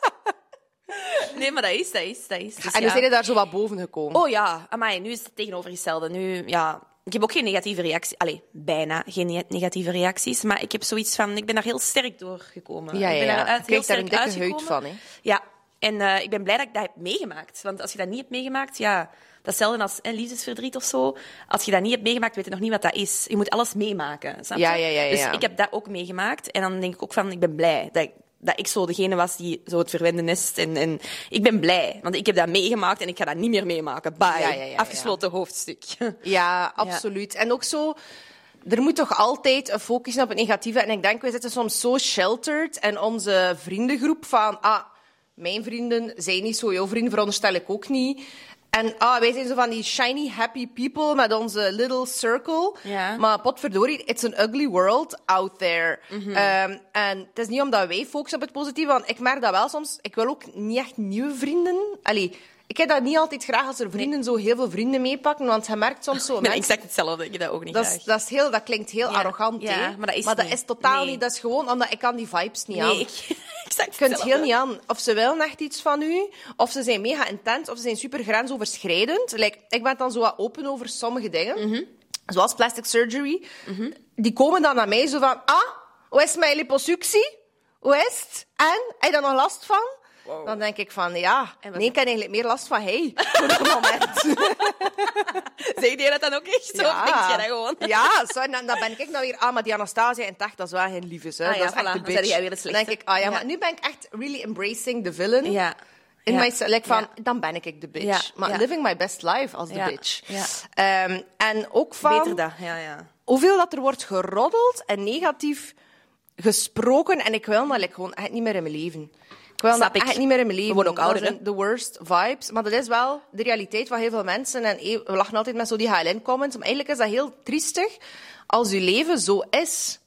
[laughs] Nee, maar dat is, dat is, dat is. Dus En ja. nu zijn je daar zo wat boven gekomen. Oh ja, amai, nu is het tegenovergestelde. Nu, ja... Ik heb ook geen negatieve reacties. Allee, bijna geen ne- negatieve reacties. Maar ik heb zoiets van... Ik ben daar heel sterk door gekomen. Ja, ik ben ja, ja. daaruit Je krijgt heel daar een sterk dikke huid van, hè. Ja. En eh, ik ben blij dat ik dat heb meegemaakt. Want als je dat niet hebt meegemaakt, ja... Dat is hetzelfde als eh, liefdesverdriet of zo. Als je dat niet hebt meegemaakt, weet je nog niet wat dat is. Je moet alles meemaken, snap je? Ja, ja, ja, ja, Dus ja. ik heb dat ook meegemaakt. En dan denk ik ook van, ik ben blij dat ik, dat ik zo degene was die zo het verwende nest. En, en ik ben blij, want ik heb dat meegemaakt en ik ga dat niet meer meemaken. Bye. Ja, ja, ja, Afgesloten hoofdstuk. [laughs] Ja, absoluut. En ook zo... Er moet toch altijd een focus zijn op het negatieve. En ik denk, wij zitten soms zo sheltered. En onze vriendengroep van... Ah, mijn vrienden zijn niet zo. Jouw vrienden veronderstel ik ook niet. En ah, wij zijn zo van die shiny, happy people met onze little circle. Ja. Maar potverdorie, it's an ugly world out there. Ehm, en het is niet omdat wij focussen op het positieve. Want ik merk dat wel soms. Ik wil ook niet echt nieuwe vrienden. Allee, ik heb dat niet altijd graag als er vrienden zo heel veel vrienden meepakken. Want je merkt soms zo... [laughs] Ik ben exact hetzelfde. Ik heb dat ook niet dat, graag. is, dat, is heel, dat klinkt heel Ja, arrogant, ja, hè? maar dat is niet. totaal Nee. niet. Dat is gewoon omdat ik kan die vibes niet aan. Nee, ik... [laughs] exact Je kunt heel niet aan. Of ze willen echt iets van u, of ze zijn mega intens, of ze zijn super grensoverschrijdend. Like, ik ben dan zo wat open over sommige dingen, Mhm. zoals plastic surgery. Die komen dan naar mij zo van, ah, hoe is je liposuctie? Hoe is het? En? Heb je daar nog last van? Dan denk ik van, ja, En nee, ik heb eigenlijk meer last van hij, voor het [laughs] moment. [laughs] Zeg je dat dan ook echt zo? Of denk je dat gewoon? Ja, zo, en dan, dan ben ik nou weer... Ah, maar die Anastasia in echt, dat is wel geen liefes. Hè. Ah, ja, dat is echt voilà. de bitch. jij weer Dan denk ik, ah ja, Ja. maar nu ben ik echt really embracing the villain. Ja. In Ja. Like van, Ja. dan ben ik de bitch. Ja. Maar Ja. living my best life als de Ja. bitch. Ja. Ehm, en ook van... Beter dat, ja, ja. Hoeveel dat er wordt geroddeld en negatief gesproken. En ik wil dat like, gewoon echt niet meer in mijn leven. Ik dat ik. echt niet meer in mijn leven. We worden ook ouder, de worst vibes. Maar dat is wel de realiteit van heel veel mensen. En eh, we lachen altijd met zo die HLN-comments. Maar eigenlijk is dat heel triestig als je leven zo is.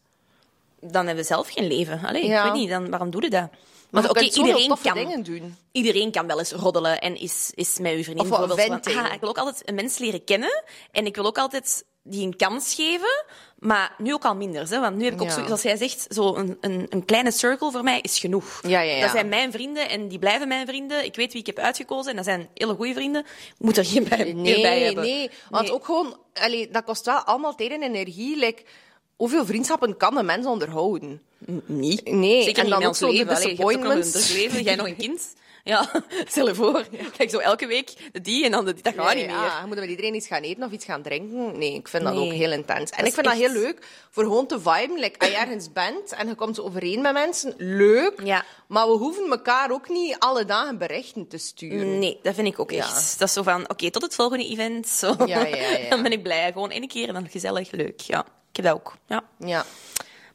Dan hebben we zelf geen leven. Allee, Ja. ik weet niet, dan, waarom doe je dat? Je oké, iedereen kan, dingen doen. Iedereen kan wel eens roddelen en is, is met uw vriendin Of bijvoorbeeld van. "Ah, ik wil ook altijd een mens leren kennen en ik wil ook altijd die een kans geven, maar nu ook al minder. Hè? Want nu heb ik ook, Ja. zo, zoals jij zegt, zo een, een, een kleine circle voor mij is genoeg. Ja, ja, ja. Dat zijn mijn vrienden en die blijven mijn vrienden. Ik weet wie ik heb uitgekozen en dat zijn hele goede vrienden. Ik moet er geen bij, meer bij Nee, hebben. nee. Want Nee. ook gewoon... Allee, dat kost wel allemaal tijd en energie. Like, hoeveel vriendschappen kan een mens onderhouden? Niet. Nee, Zeker en niet dan in ook ons zo de leven. Allee, je hebt ook een druk leven. Jij nog een kind. [laughs] Ja, [laughs] stel je voor. Kijk, zo elke week de die en dan de die. Dat gaat Ja, niet ja, meer. Je moet met iedereen iets gaan eten of iets gaan drinken. Nee, ik vind dat Nee. ook heel intens. En Dat ik vind dat heel leuk voor gewoon te viben. Like, als je ergens bent en je komt zo overeen met mensen, leuk. Ja. Maar we hoeven elkaar ook niet alle dagen berichten te sturen. Nee, dat vind ik ook Ja. echt. Dat is zo van, oké, tot het volgende event. Zo. Ja, ja, ja. [laughs] Dan ben ik blij. Gewoon één keer en dan gezellig, leuk. Ja, ik heb dat ook. Ja. Ja.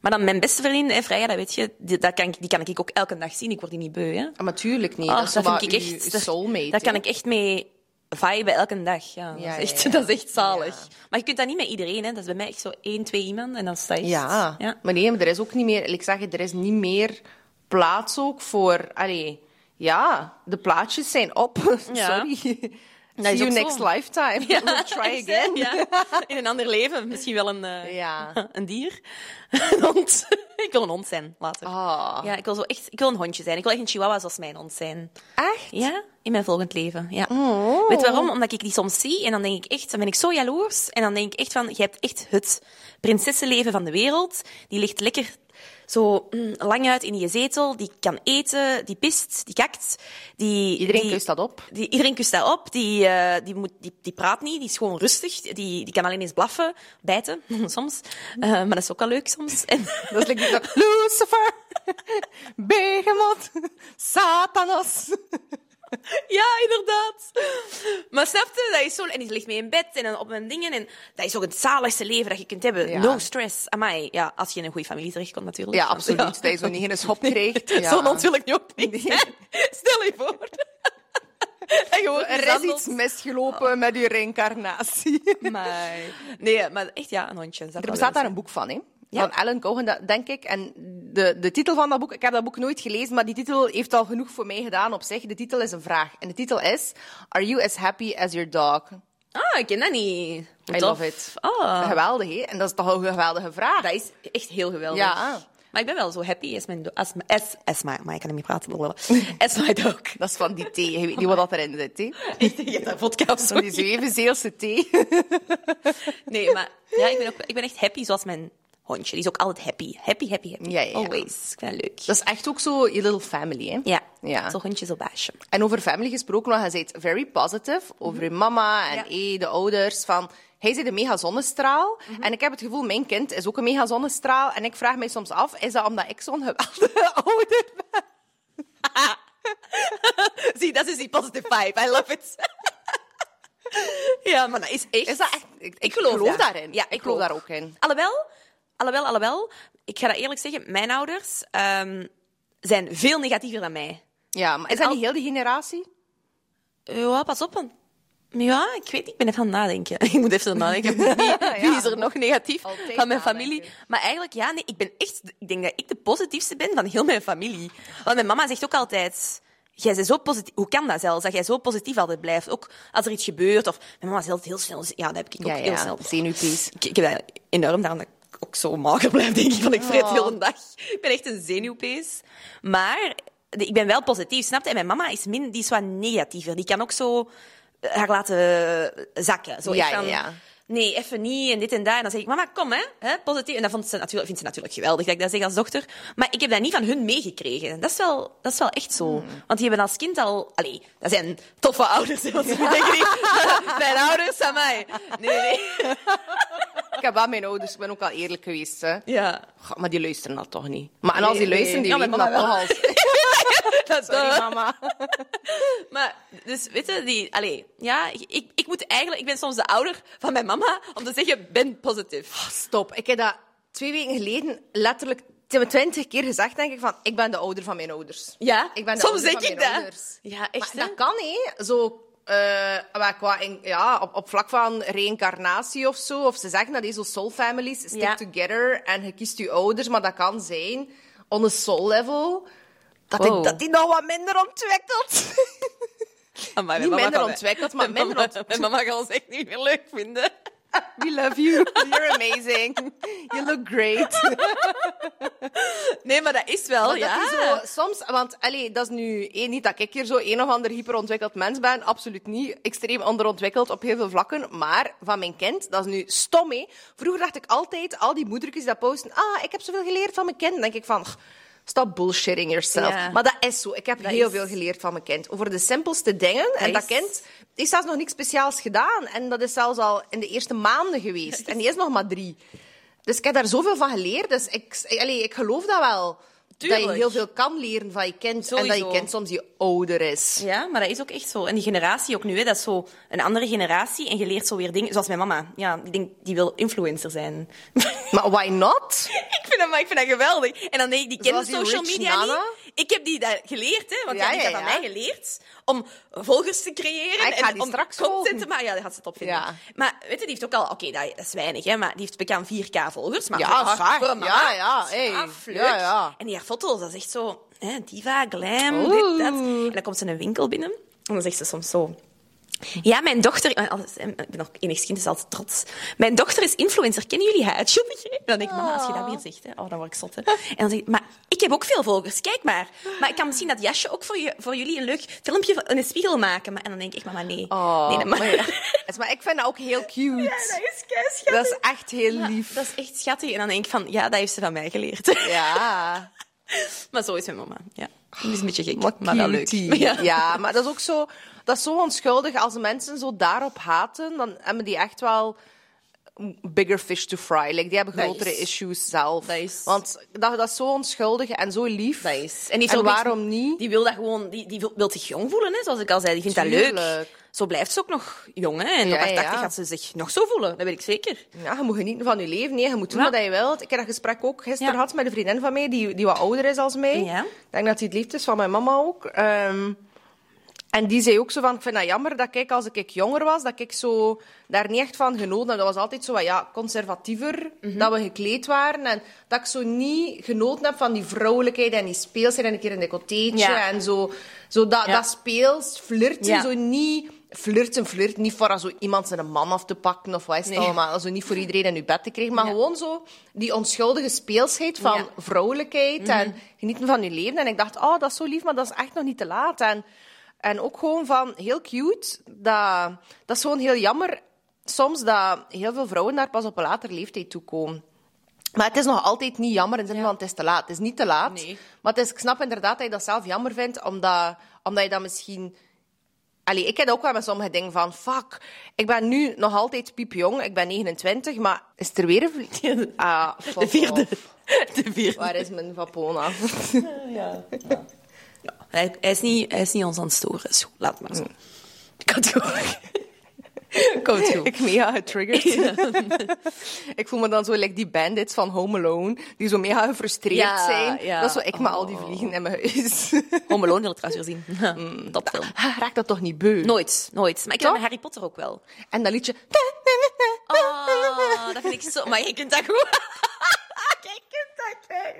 Maar dan mijn beste vriendin, hè, Freya, dat weet je, die, dat kan, ik- die kan ik ook elke dag zien. Ik word die niet beu, hè. Maar natuurlijk niet. Ah, dat vind ik echt... uw soulmate. Daar kan ik echt mee viben elke dag. Ja, Ja, dat, is echt, ja, ja. [laughs] dat is echt zalig. Maar je kunt dat niet met iedereen. Hè. Dat is bij mij echt zo één, twee iemand en dan sta je Ja. maar nee, maar er is ook niet meer... Ik zeg het, er is niet meer plaats ook voor... Allee, ja, de plaatjes zijn op. [laughs] Sorry. Dat See you next zo. lifetime. [laughs] We'll try again. Ja, [laughs] in een ander leven. Misschien wel een, eh, Ja. [laughs] een dier. Een hond. ik wil een hond zijn, later. Ah. Ja, ik wil, zo echt, ik wil een hondje zijn. Ik wil echt een chihuahua zoals mijn hond zijn. Echt? Ja, in mijn volgend leven. Ja. Oh. Weet waarom? Omdat ik die soms zie en dan denk ik echt, dan ben ik zo jaloers. En dan denk ik echt van, je hebt echt het prinsessenleven van de wereld. Die ligt lekker zo mm, lang uit in die zetel. Die kan eten, die pist, die kakt. Die, Iedereen die, kust dat op. Die, iedereen kust dat op. Die, eh, die, moet, die, die praat niet, die is gewoon rustig. Die, die kan alleen eens blaffen, bijten, [laughs] soms. Eh, maar dat is ook al leuk soms. En, [laughs] Dat is like Lucifer, [laughs] Behemoth, Satanas. [laughs] Ja, inderdaad. Maar snap je, dat is zo... En die ligt mee in bed en dan op mijn dingen. En dat is ook het zaligste leven dat je kunt hebben. Ja. No stress. Amai. Ja, als je in een goede familie terechtkomt, natuurlijk. Ja, absoluut. Dat je zo niet in een schop krijgt. [laughs] Ja. Zo natuurlijk niet hè. Stel je voor. [laughs] En je wordt Er is iets misgelopen met uw reïncarnatie. Maar... Nee, maar echt, ja, een hondje. Er bestaat daar een boek van, hè? Ja? Van Ellen Cohen, denk ik. En de, de titel van dat boek, ik heb dat boek nooit gelezen, maar die titel heeft al genoeg voor mij gedaan op zich. De titel is een vraag. En de titel is Are you as happy as your dog? Ah, ik ken dat niet. I love it. Ah, Geweldig, hè? En dat is toch een geweldige vraag? dat is echt heel geweldig. Ja. Maar ik ben wel zo happy als mijn... as, as my, maar ik kan niet meer praten. [laughs] As my dog. Dat is van die thee. Je weet niet wat dat erin zit, hè? [laughs] Echt, je hebt dat vodka of zo. Van die Zwevenzeelse thee. [laughs] Nee, maar ja, ik ben, ook, ik ben echt happy zoals mijn hondje. Die is ook altijd happy. Happy, happy, happy. Ja, ja, ja. Always. Ik vind dat leuk. Dat is echt ook zo je little family, hè? Ja, Ja. zo'n hondje, zo'n baasje. En over family gesproken, want hij zei very positive over je mama en eh, de ouders. Van, hij is een mega zonnestraal. En ik heb het gevoel, mijn kind is ook een mega zonnestraal. En ik vraag mij soms af, is dat omdat ik zo'n geweldige [laughs] ouder ben? [laughs] Zie, dat is die positive vibe. I love it. ja, maar dat is echt... Is dat echt? Ik, ik geloof daarin. Ja, ik ik geloof daar ook in. Alhoewel, alhoewel, alhoewel, ik ga dat eerlijk zeggen, mijn ouders ehm, zijn veel negatiever dan mij. Ja, maar is dat al- niet heel die generatie? Ja, pas op. want- Ja, ik weet niet. Ik ben even aan het nadenken. [laughs] Ik moet even nadenken. [laughs] Wie, wie is er nog negatief Altijd van mijn nadenken. familie? Maar eigenlijk, ja, nee, ik ben echt... Ik denk dat ik de positiefste ben van heel mijn familie. Want mijn mama zegt ook altijd... Jij bent zo positief. Hoe kan dat zelfs? Dat jij zo positief altijd blijft. Ook als er iets gebeurt. Of mijn mama is altijd heel snel. Ja, dat heb ik ook Ja, heel ja. snel. Ik, ik heb dat enorm, daarom dat ook zo mager blijf, denk ik. Want ik vreet Oh. heel de dag. Ik ben echt een zenuwpees. Maar ik ben wel positief, snap je? En mijn mama is, min, die is wat negatiever. Die kan ook zo eh, haar laten zakken. Zo Ja, van, ja. Nee, even niet en dit en dat. En dan zeg ik, mama, kom hè, hè positief. En dat vond ze natuurlijk, vindt ze natuurlijk geweldig dat ik dat zeg als dochter. Maar ik heb dat niet van hun meegekregen. Dat is wel, dat is wel echt zo. Hmm. Want die hebben als kind al... Allee, dat zijn toffe ouders. hè, Want ze denken niet, mijn ouders aan mij. Nee, nee. [laughs] Ik heb wel mijn ouders, ik ben ook al eerlijk geweest. Hè. Ja. Goh, maar die luisteren dat toch niet? Maar en als die Nee, nee. luisteren, die Ja, weten dat toch. [laughs] [laughs] Dat Sorry, mama. [laughs] Maar, dus, weet je, die, allee, ja, ik- ik, moet eigenlijk, ik ben soms de ouder van mijn mama om te zeggen, ben positief. Stop. Ik heb dat twee weken geleden letterlijk twintig keer gezegd, denk ik, van ik ben de ouder van mijn ouders. Ja, Ik ben de soms ouder denk van ik mijn dat. ouders. Ja, echt, Maar hè? dat kan, hè. Zo... eh, maar qua in- ja, op, op vlak van reïncarnatie of zo. Of ze zeggen dat deze soul families stick Ja. together en je kiest je ouders. Maar dat kan zijn, on a soul level, dat, Wow. die, dat die nog wat minder ontwikkelt. Amai, Niet minder ontwikkeld, maar [laughs] mijn minder mama- ontwikkeld. Mijn mama gaat ons echt niet meer leuk vinden. We love you. [laughs] You're amazing. You look great. Nee, maar dat is wel, Maar dat ja. die zo, soms, want allee, dat is nu eh, niet dat ik hier zo een of ander hyperontwikkeld mens ben. Absoluut niet. Extreem onderontwikkeld op heel veel vlakken. Maar van mijn kind, dat is nu stom. Hè. Vroeger dacht ik altijd, al die moedertjes dat posten. Ah, ik heb zoveel geleerd van mijn kind. Dan denk ik van. Stop bullshitting yourself. Ja. Maar dat is zo. Ik heb Dat heel is- veel geleerd van mijn kind. Over de simpelste dingen. en dat is- kind heeft zelfs nog niks speciaals gedaan. En dat is zelfs al in de eerste maanden geweest. [laughs] En die is nog maar drie. Dus ik heb daar zoveel van geleerd. Dus ik, allee, ik geloof dat wel. Dat je heel veel kan leren van je kind. En dat je kind soms je ouder is. Ja, maar dat is ook echt zo. En die generatie ook nu, hè, dat is zo een andere generatie. En je leert zo weer dingen, zoals mijn mama. Ja, die, denk, die wil influencer zijn. Maar why not? [laughs] ik, vind dat, maar ik vind dat geweldig. En dan denk ik, die kennen die social media Nana? niet. Ik heb die dat geleerd, hè, want Ja, ja, heeft dat van mij geleerd. Om volgers te creëren. Ah, en om straks content volgen. te maken. Ja, dat gaat ze top vinden. Maar weet je, die heeft ook al... Oké, dat, dat is weinig, hè, maar die heeft bekend 4k volgers. Maar Ja, voor, mama, Ja, ja, hey. straf, leuk. Ja, ja. En die haar foto's, dat is echt zo... Hè, diva, glam, Oeh. dit, dat. En dan komt ze in een winkel binnen. En dan zegt ze soms zo... Ja, mijn dochter... eh, eh, Ik ben nog enigszins dus altijd trots. Mijn dochter is influencer. Kennen jullie haar? [laughs] Dan denk ik, mama, als je dat weer zegt, hè, oh, dan word ik zot. Hè. En dan zeg ik, maar ik heb ook veel volgers. Kijk maar. Maar ik kan misschien dat jasje ook voor, je, voor jullie een leuk filmpje in een spiegel maken. Maar, en dan denk ik, mama, nee. Oh, nee, dat maar, [laughs] maar ik vind dat ook heel cute. Ja, dat is keischattig. dat is echt heel lief. Dat is echt schattig. En dan denk ik van, ja, dat heeft ze van mij geleerd. [laughs] Ja. Maar zo is mijn mama. Ja. Die is een beetje gek, maar wel leuk. Ja. maar dat is ook zo, dat is zo onschuldig. Als mensen zo daarop haten, dan hebben die echt wel bigger fish to fry. Like, die hebben grotere is- issues zelf. dat is- Want dat, dat is zo onschuldig en zo lief. Dat is. En, die En niks- waarom niet? Die wil dat gewoon, die, die wil, zich jong voelen, hè, zoals ik al zei. Die vindt dat leuk. Zo blijft ze ook nog jong. Hè. En Ja, op haar ja, 80 ja. gaat ze zich nog zo voelen. Dat weet ik zeker. Ja, je moet genieten van je leven. Nee, je moet doen Ja. wat je wilt. Ik heb dat gesprek ook gisteren gehad met een vriendin van mij, die, die wat ouder is als mij. Ja. Ik denk dat hij het liefde is van mijn mama ook. Ehm, En die zei ook zo van, ik vind dat jammer dat ik, als ik jonger was, dat ik zo daar niet echt van genoten heb. Dat was altijd zo wat, ja, conservatiever, dat we gekleed waren. En dat ik zo niet genoten heb van die vrouwelijkheid en die speelsheid en een keer een decolleteetje. Ja. En zo, zo dat, Ja. dat speels, flirten, Ja. zo niet... Flirten, flirten, niet voor zo iemand zijn man af te pakken of wat is het Nee. allemaal. Zo niet voor iedereen in je bed te krijgen, maar gewoon zo die onschuldige speelsheid van. Mhm. vrouwelijkheid en genieten van je leven. En ik dacht, oh, dat is zo lief, maar dat is echt nog niet te laat. En, en ook gewoon van, heel cute, dat, dat is gewoon heel jammer soms dat heel veel vrouwen daar pas op een later leeftijd toe komen. Maar het is nog altijd niet jammer in de zin van het is te laat. Het is niet te laat. Nee. Maar het is, ik snap inderdaad dat je dat zelf jammer vindt, omdat, omdat je dat misschien... Allee, ik heb ook wel met sommige dingen van, fuck, ik ben nu nog altijd piepjong, ik ben 29, maar is er weer een vlieg? [laughs] Ah, De vierde. off. De vierde. Waar is mijn Vapona? [laughs] Ja. Hij, hij, is niet, hij is niet ons aan het storen. Is goed, laat maar zo. Komt goed. [laughs] Komt goed. ik mega getriggerd. [laughs] ik voel me dan zo like die bandits van Home Alone, die zo mega gefrustreerd Ja, zijn. ja. Dat is zo ik met al die Oh. vliegen in mijn huis. [laughs] Home Alone wil ik trouwens weer zien. Topfilm. Raakt dat toch niet beu? Nooit, nooit. Maar ik heb Harry Potter ook wel. En dat liedje... Oh, dat vind ik zo... Maar je kunt dat goed. Kijk, dat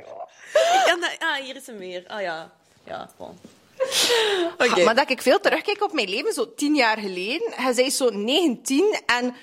goed. Ik kan dat... Ah, hier is hem weer. Ah ja. Ja, bon. [laughs] Oké. Ah, Maar dat ik veel terugkijk op mijn leven, zo tien jaar geleden. Hij zei zo 19 en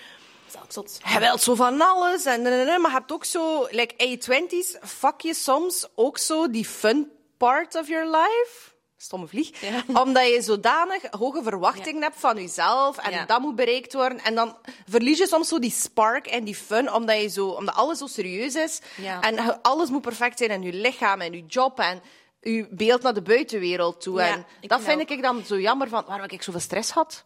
hij wilt zo van alles. En, maar je hebt ook zo, like in je twenties, fuck je soms ook zo die fun part of your life. Stomme vlieg. Ja. [laughs] Omdat je zodanig hoge verwachtingen hebt van jezelf en Ja. dat moet bereikt worden. En dan verlies je soms zo die spark en die fun, omdat, je zo, omdat alles zo serieus is. En alles moet perfect zijn in je lichaam en je job en je beeld naar de buitenwereld toe. Ja, en dat vind ik dan zo jammer van waarom ik zoveel stress had.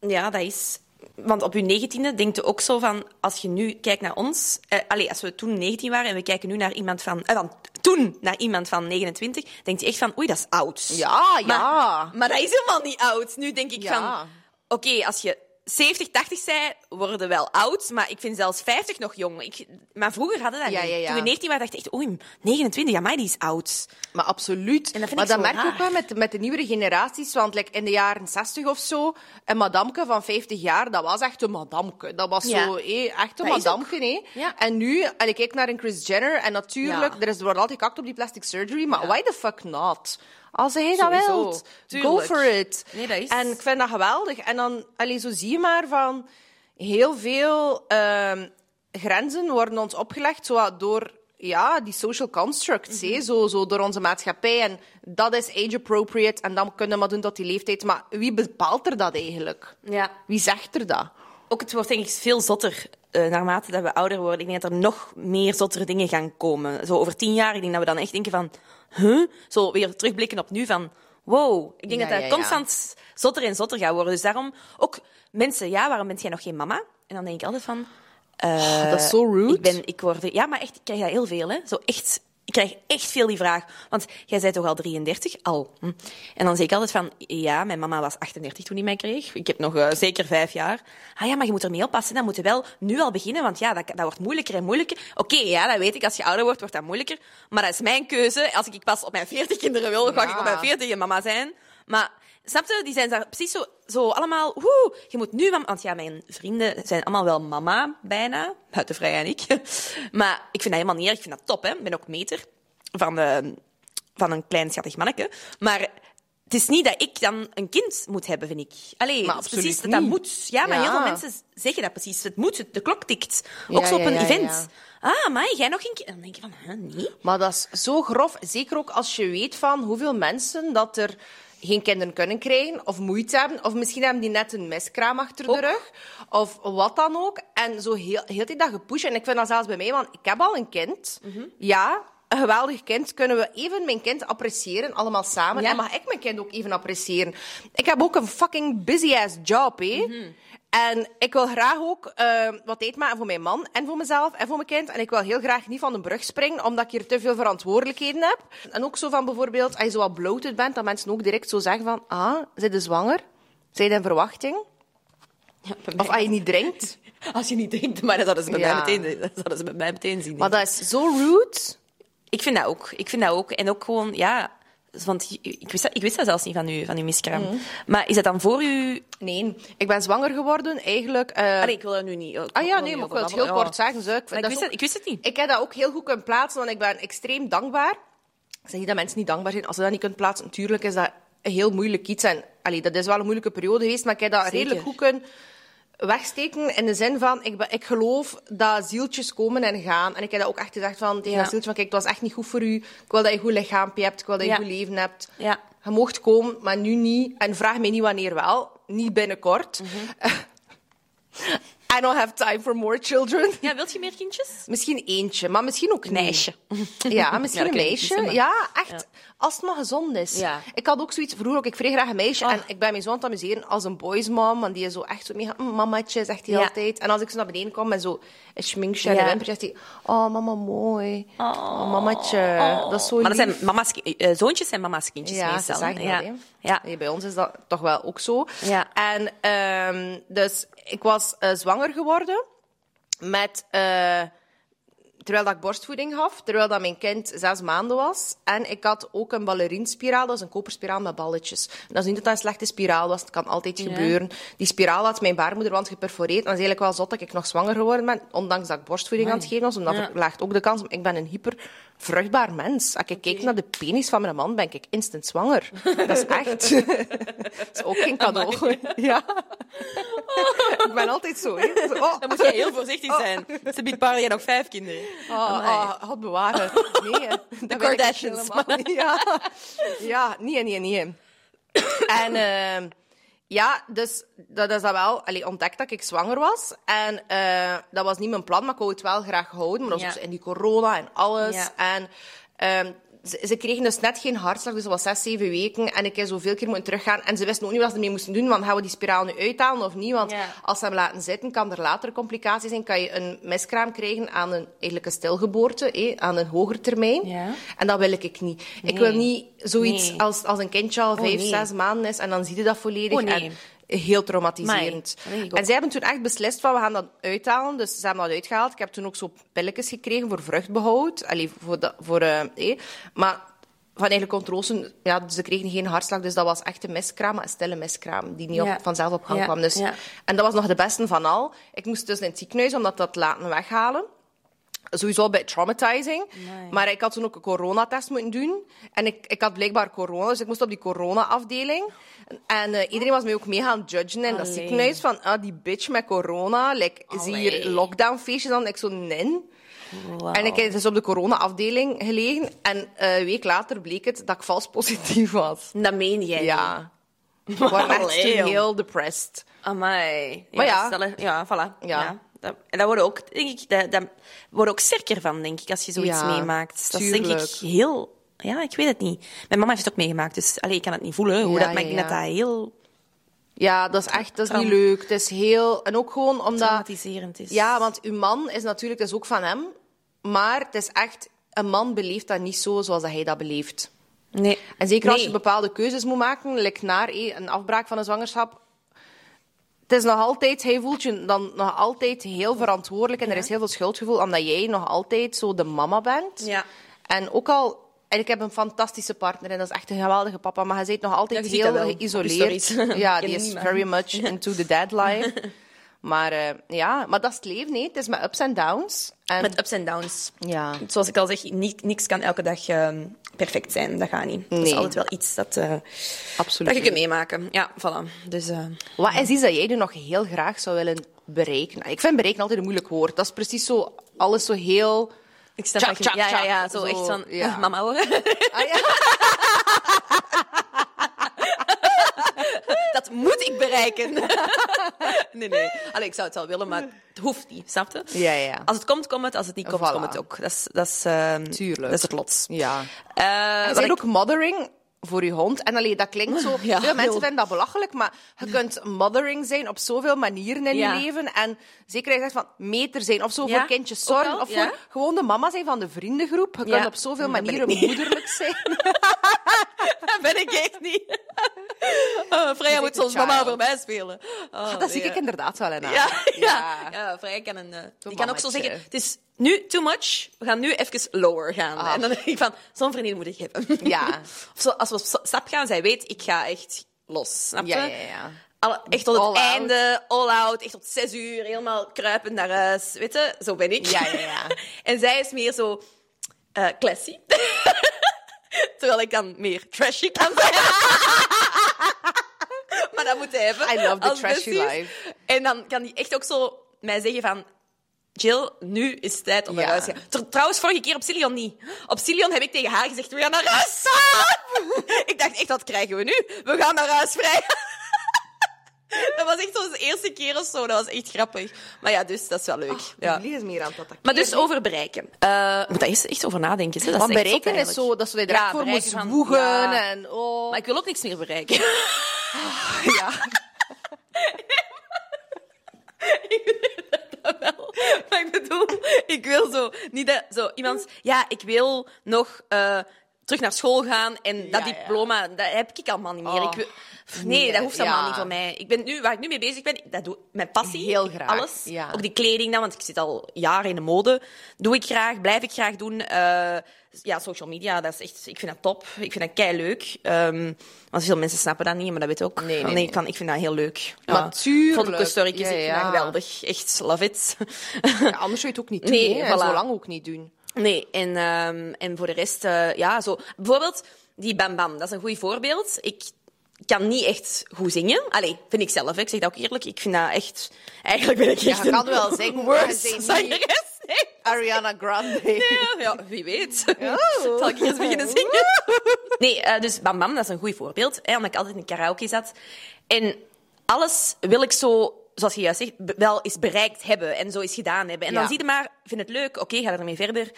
Ja, dat is... Want op je negentiende denkt je ook zo van... Als je nu kijkt naar ons... Eh, allee, als we toen 19 waren en we kijken nu naar iemand van... Eh, van toen naar iemand van 29, denkt je echt van... Oei, dat is oud. Ja, ja. Maar, maar dat is helemaal niet oud. Nu denk ik Ja. van... Oké, als je 70, 80 zei, worden wel oud. Maar ik vind zelfs 50 nog jong. Ik, maar vroeger hadden we dat Ja, niet. ja, ja. Toen we 19 waren, dacht ik echt... Oei, 29, ja, maar die is oud. Maar absoluut. En dat vind maar ik dat merk raar. ook wel met, met de nieuwere generaties. Want like, in de jaren 60 of zo, een madamke van 50 jaar, dat was echt een madamke. Dat was zo, hé, echt een Dat madamke. En nu, en ik kijk naar een Kris Jenner, en natuurlijk, er, is, er wordt altijd gehakt op die plastic surgery, maar why the fuck not? Als hij dat Sowieso. wilt, go for it. Nee, dat is- En ik vind dat geweldig. En dan, allee, zo zie je maar van heel veel ehm, grenzen worden ons opgelegd, zo door ja, die social constructs, Mhm. zo, zo door onze maatschappij. En dat is age-appropriate en dan kunnen we maar doen tot die leeftijd. Maar wie bepaalt er dat eigenlijk? Ja. Wie zegt er dat? Ook het wordt denk ik veel zotter eh, naarmate dat we ouder worden. Ik denk dat er nog meer zottere dingen gaan komen. Zo over tien jaar, ik denk dat we dan echt denken van... Huh? Zo weer terugblikken op nu van... Wow. Ik denk Ja, dat dat ja, ja. constant zotter en zotter gaat worden. Dus daarom ook mensen... Ja, waarom bent jij nog geen mama? En dan denk ik altijd van... eh, dat is zo rude. Ik ben, ik word, ja, maar echt, ik krijg dat heel veel. Hè. Zo echt, krijg echt veel die vraag. Want jij bent toch al 33? Al. Hm. En dan zeg ik altijd van, ja, mijn mama was 38 toen die mij kreeg. Ik heb nog eh, zeker vijf jaar. Ah ja, maar je moet ermee oppassen. Dan moet je wel nu al beginnen, want ja, dat, dat wordt moeilijker en moeilijker. Oké, ja, dat weet ik. Als je ouder wordt, wordt dat moeilijker. Maar dat is mijn keuze. Als ik pas op mijn 40 kinderen wil, ga ik op mijn 40 een mama zijn. Maar snap je, die zijn daar precies zo, zo allemaal... Woe, je moet nu... Want ja, mijn vrienden zijn allemaal wel mama, bijna. Buiten Vrij en ik. [laughs] Maar ik vind dat helemaal niet erg. Ik vind dat top, hè. Ik ben ook meter van, eh, van een klein schattig manneke. Maar het is niet dat ik dan een kind moet hebben, vind ik. Allee, precies dat moet. Ja, maar Ja. heel veel mensen zeggen dat precies. Het moet, de klok tikt. Ja, Ook zo op een ja, event. Ah, maar jij nog geen kind? Dan denk je van, huh, nee. Maar dat is zo grof. Zeker ook als je weet van hoeveel mensen dat er geen kinderen kunnen krijgen of moeite hebben. Of misschien hebben die net een miskraam achter de rug. Of wat dan ook. En zo heel, heel de dat gepusht. En ik vind dat zelfs bij mij, want ik heb al een kind. Mhm. Ja, een geweldig kind. Kunnen we even mijn kind appreciëren, allemaal samen. Ja. En mag ik mijn kind ook even appreciëren. Ik heb ook een fucking busy-ass job, hè. Mhm. En ik wil graag ook eh, wat tijd maken voor mijn man en voor mezelf en voor mijn kind. En ik wil heel graag niet van de brug springen, omdat ik hier te veel verantwoordelijkheden heb. En ook zo van bijvoorbeeld, als je zo wat bloated bent, dat mensen ook direct zo zeggen van, ah, zijn je zwanger? Zijn in verwachting? Ja, Of als je niet drinkt? [laughs] Als je niet denkt, maar dat zouden ze bij, Ja. mij, meteen, dat zouden ze bij mij meteen zien. Maar dat is zo rude. Ik vind dat ook. Ik vind dat ook. En ook gewoon, ja, Want ik wist, dat, ik wist dat zelfs niet van, u, van uw miskraam. Mhm. Maar is dat dan voor u... Nee, ik ben zwanger geworden eigenlijk. eh, Allee, ik wil dat nu niet... ah ja, nee, maar ik wil het heel kort zeggen. Zo. Ik, ik, wist ook- ik wist het niet. Ik heb dat ook heel goed kunnen plaatsen, want ik ben extreem dankbaar. Ik zeg niet dat mensen niet dankbaar zijn als ze dat niet kunnen plaatsen. Natuurlijk is dat een heel moeilijk iets. En, allee, dat is wel een moeilijke periode geweest, maar ik heb dat Zeker. redelijk goed kunnen wegsteken in de zin van, ik, ben, ik geloof dat zieltjes komen en gaan. En ik heb dat ook echt gezegd van, tegen Ja. dat zieltje van, kijk, het was echt niet goed voor u. Ik wil dat je een goed lichaampje hebt, ik wil dat je Ja. een goed leven hebt. Ja. Je mocht komen, maar nu niet. En vraag mij niet wanneer wel. Niet binnenkort. Mhm. [laughs] I don't have time for more children. Ja, wilt je meer kindjes? Misschien eentje, maar misschien ook niet. Meisje. Ja, [laughs] misschien Ja, een niet meisje. zo, Ja, echt. Als het maar gezond is. Ja. Ik had ook zoiets, vroeger ook, ik vreeg graag een meisje. Oh. En ik ben mijn zoon aan het amuseren als een boys mom. Want die is zo echt zo mega, mm, mamatje, zegt hij altijd. En als ik zo naar beneden kom met zo een schminkje en een zegt hij, oh mama, mooi. Oh, mamatje. Dat is zo Maar dat zijn mama's, eh, zoontjes zijn mama's kindjes Ja, meestal. ja. dat. Ja. Nee, bij ons is dat toch wel ook zo. Ja. En ehm, dus ik was eh, zwanger geworden met... eh, terwijl dat ik borstvoeding gaf, terwijl dat mijn kind zes maanden was. En ik had ook een ballerinspiraal, dat is een koperspiraal met balletjes. En dat is niet dat dat een slechte spiraal was, het kan altijd gebeuren. Die spiraal had mijn baarmoederwand geperforeerd. En dat is eigenlijk wel zot dat ik nog zwanger geworden ben, ondanks dat ik borstvoeding aan het geven was. Omdat Ja. verlaagt ook de kans, ik ben een hyper vruchtbaar mens. Als ik kijk naar de penis van mijn man, ben ik instant zwanger. Dat is echt... [laughs] [laughs] dat is ook geen cadeau. [laughs] Ja. ik ben altijd zo, hè. Oh. Dan moet je heel voorzichtig zijn. Ze biedt paar jaar nog vijf kinderen. Oh, oh, God bewaren. Nee, ik Kardashians. Ja. ja, nee, nee, nee. En ehm, ja, dus dat is dat wel allee, ontdekt dat ik zwanger was. En eh, dat was niet mijn plan, maar ik wou het wel graag houden. Maar dat was Ja. ook in die corona en alles. Ja. En ehm, ze, ze kregen dus net geen hartslag, dus dat was zes, zeven weken. En ik heb zoveel keer moeten teruggaan. En ze wisten ook niet wat ze ermee moesten doen. Want gaan we die spiraal nu uithalen of niet? Want Ja. als ze hem laten zitten, kan er later complicaties zijn. Kan je een miskraam krijgen aan een, eigenlijk een stilgeboorte, hé, aan een hoger termijn. Ja. En dat wil ik niet. Ik wil niet zoiets Nee. als, als een kindje al vijf, nee. zes maanden is en dan zie je dat volledig. Oh. En heel traumatiserend. Amai. En zij hebben toen echt beslist van we gaan dat uithalen. Dus ze hebben dat uitgehaald. Ik heb toen ook zo pilletjes gekregen voor vruchtbehoud. Allee, voor dat, voor, eh, hé. Maar van eigenlijk controles, ja, ze kregen geen hartslag. Dus dat was echt een miskraam, maar een stille miskraam. Die niet Ja. op, vanzelf op gang Ja, kwam. Dus, ja. En dat was nog de beste van al. Ik moest dus in het ziekenhuis om dat te laten weghalen. Sowieso bij traumatizing. Maar ik had toen ook een coronatest moeten doen. En ik, ik had blijkbaar corona, dus ik moest op die corona-afdeling. En eh, iedereen was mij ook mee gaan judgen in dat ziekenhuis. Van, ah, die bitch met corona. Like, zie je hier lockdownfeestjes dan? Ik zo, nee. En ik heb dus op de corona-afdeling gelegen. En eh, een week later bleek het dat ik vals positief was. Dat meen jij. Ja. Ik was echt heel depressed. Amai. Maar ja. ja, voilà. Ja. Ja. Dat, en dat worden ook, denk ik, dat, dat worden ook sterker van, denk ik, als je zoiets Ja, meemaakt. Dat is denk ik heel... Ja, ik weet het niet. Mijn mama heeft het ook meegemaakt, dus allee, ik kan het niet voelen. Hoe Ja, dat, maar ik denk dat dat heel Ja, dat is echt dat is niet leuk. Het is heel... En ook gewoon omdat... traumatiserend is. Ja, want uw man is natuurlijk dus ook van hem. Maar het is echt... Een man beleeft dat niet zo zoals dat hij dat beleeft. Nee. En zeker als je bepaalde keuzes moet maken, like naar een afbraak van een zwangerschap. Het is nog altijd, hij voelt je dan nog altijd heel verantwoordelijk en er is heel veel schuldgevoel omdat jij nog altijd zo de mama bent. Ja. En ook al, en ik heb een fantastische partner en dat is echt een geweldige papa, maar hij zit nog altijd Ja, heel geïsoleerd. Ja, [laughs] die is very much into the dad life. [laughs] Maar eh, ja, maar dat is het leven, nee. Het is met ups en downs. En, Met ups en downs. ja. Zoals ik al zeg, ni- niks kan elke dag ehm, perfect zijn. Dat gaat niet. Dat is Nee. altijd wel iets dat, eh, Absoluut. dat je kunt meemaken. Ja, voilà. Dus, eh, Wat is iets dat jij er nog heel graag zou willen bereiken? Ik vind bereiken altijd een moeilijk woord. Dat is precies zo, alles zo heel... ik snap Tjak, ja, ja, ja, zo, Zo, echt van, ja. mama hoor. Ah, ja. [laughs] [laughs] dat moet ik bereiken. [laughs] nee, nee. Allee, ik zou het wel willen, maar het hoeft niet, snap je? Ja, ja. Als het komt, komt het. Als het niet komt, Voilà. komt het ook. Dat is, dat is, ehm, Tuurlijk. Dat is het lot. ja. Zijn ik- ook mothering voor je hond. En allee, dat klinkt zo... [laughs] Ja, veel mensen vinden dat belachelijk, maar je kunt mothering zijn op zoveel manieren in je leven. En zeker als je zegt van meter zijn of zo voor kindjes zorgen. Of voor gewoon de mama zijn van de vriendengroep. Je kunt op zoveel manieren moederlijk zijn. Dat [laughs] [laughs] ben ik echt niet. Uh, Freya moet soms mama voor mij spelen. Oh, Dat zie ik inderdaad wel in haar. Ja, ja. Freya kan, een, eh, die kan ook zo zeggen, het is nu too much, we gaan nu even lower gaan. Ah. En dan denk ik van, zo'n vriendin moet ik hebben. [laughs] Ja. Of zo, als we op stap gaan, zij weet, ik ga echt los. Snap je? Ja, ja, ja. Alle, echt tot het All einde, all out, echt tot zes uur, helemaal kruipend naar huis. Weet je, zo ben ik. Ja, ja, ja. [laughs] en zij is meer zo eh classy. [laughs] Terwijl ik dan meer trashy kan zijn. maar dat moet hij hebben. I love the trashy besties. life. En dan kan hij echt ook zo mij zeggen van... Jill, nu is het tijd om naar Ja. huis te gaan. Tr- Trouwens, vorige keer op Cilion niet. Op Cilion heb ik tegen haar gezegd, we gaan naar huis. [laughs] ik dacht echt, wat krijgen we nu? We gaan naar huis vrij. [laughs] dat was echt de eerste keer of zo. Dat was echt grappig. Maar ja, dus dat is wel leuk. ja. Jullie is meer aan het. Maar dus over bereiken. Eh moet daar echt over nadenken. Hè? Dat Want is bereiken is zo dat ze er Ja, voor ja. en oh. Maar ik wil ook niks meer bereiken. ja. [laughs] [laughs] wel. Maar ik bedoel, ik wil zo niet dat zo iemand. Ja, ik wil nog eh, terug naar school gaan en dat ja. diploma, dat heb ik allemaal niet meer. Oh. Ik Pff, nee, Nee, dat hoeft allemaal ja. niet voor mij. Ik ben nu, waar ik nu mee bezig ben, dat doe ik met passie. Heel graag, Alles. Ook die kleding dan, want ik zit al jaren in de mode. Doe ik graag, blijf ik graag doen. Eh, ja, social media, dat is echt, ik vind dat top. Ik vind dat kei leuk. want veel mensen snappen dat niet, maar dat weet ik ook. Nee, nee, Want nee. Ik, vind dat heel leuk. Maar tuurlijk. Fotohistoricus, Ja, ik vind dat geweldig. Echt, love it. Anders zou je het ook niet [laughs] doen. Nee, voilà. zo lang ook niet doen. Nee, en, ehm, en voor de rest, eh, ja, zo. Bijvoorbeeld die Bam Bam, dat is een goed voorbeeld. Ik kan niet echt goed zingen. Allee, vind ik zelf, hè. ik zeg dat ook eerlijk. Ik vind dat echt... Eigenlijk ben ik Ja, echt je kan wel [laughs] zingen, worst zangeres. Nee. Ariana Grande. [laughs] Ja, ja, wie weet. [laughs] Zal ik eens beginnen zingen? Nee, eh, dus Bam Bam, dat is een goed voorbeeld. Hè, omdat ik altijd in een karaoke zat. En alles wil ik zo, zoals je juist zegt, wel eens bereikt hebben. En zo eens gedaan hebben. En dan Ja. zie je maar, vind het leuk, oké, ga ermee verder.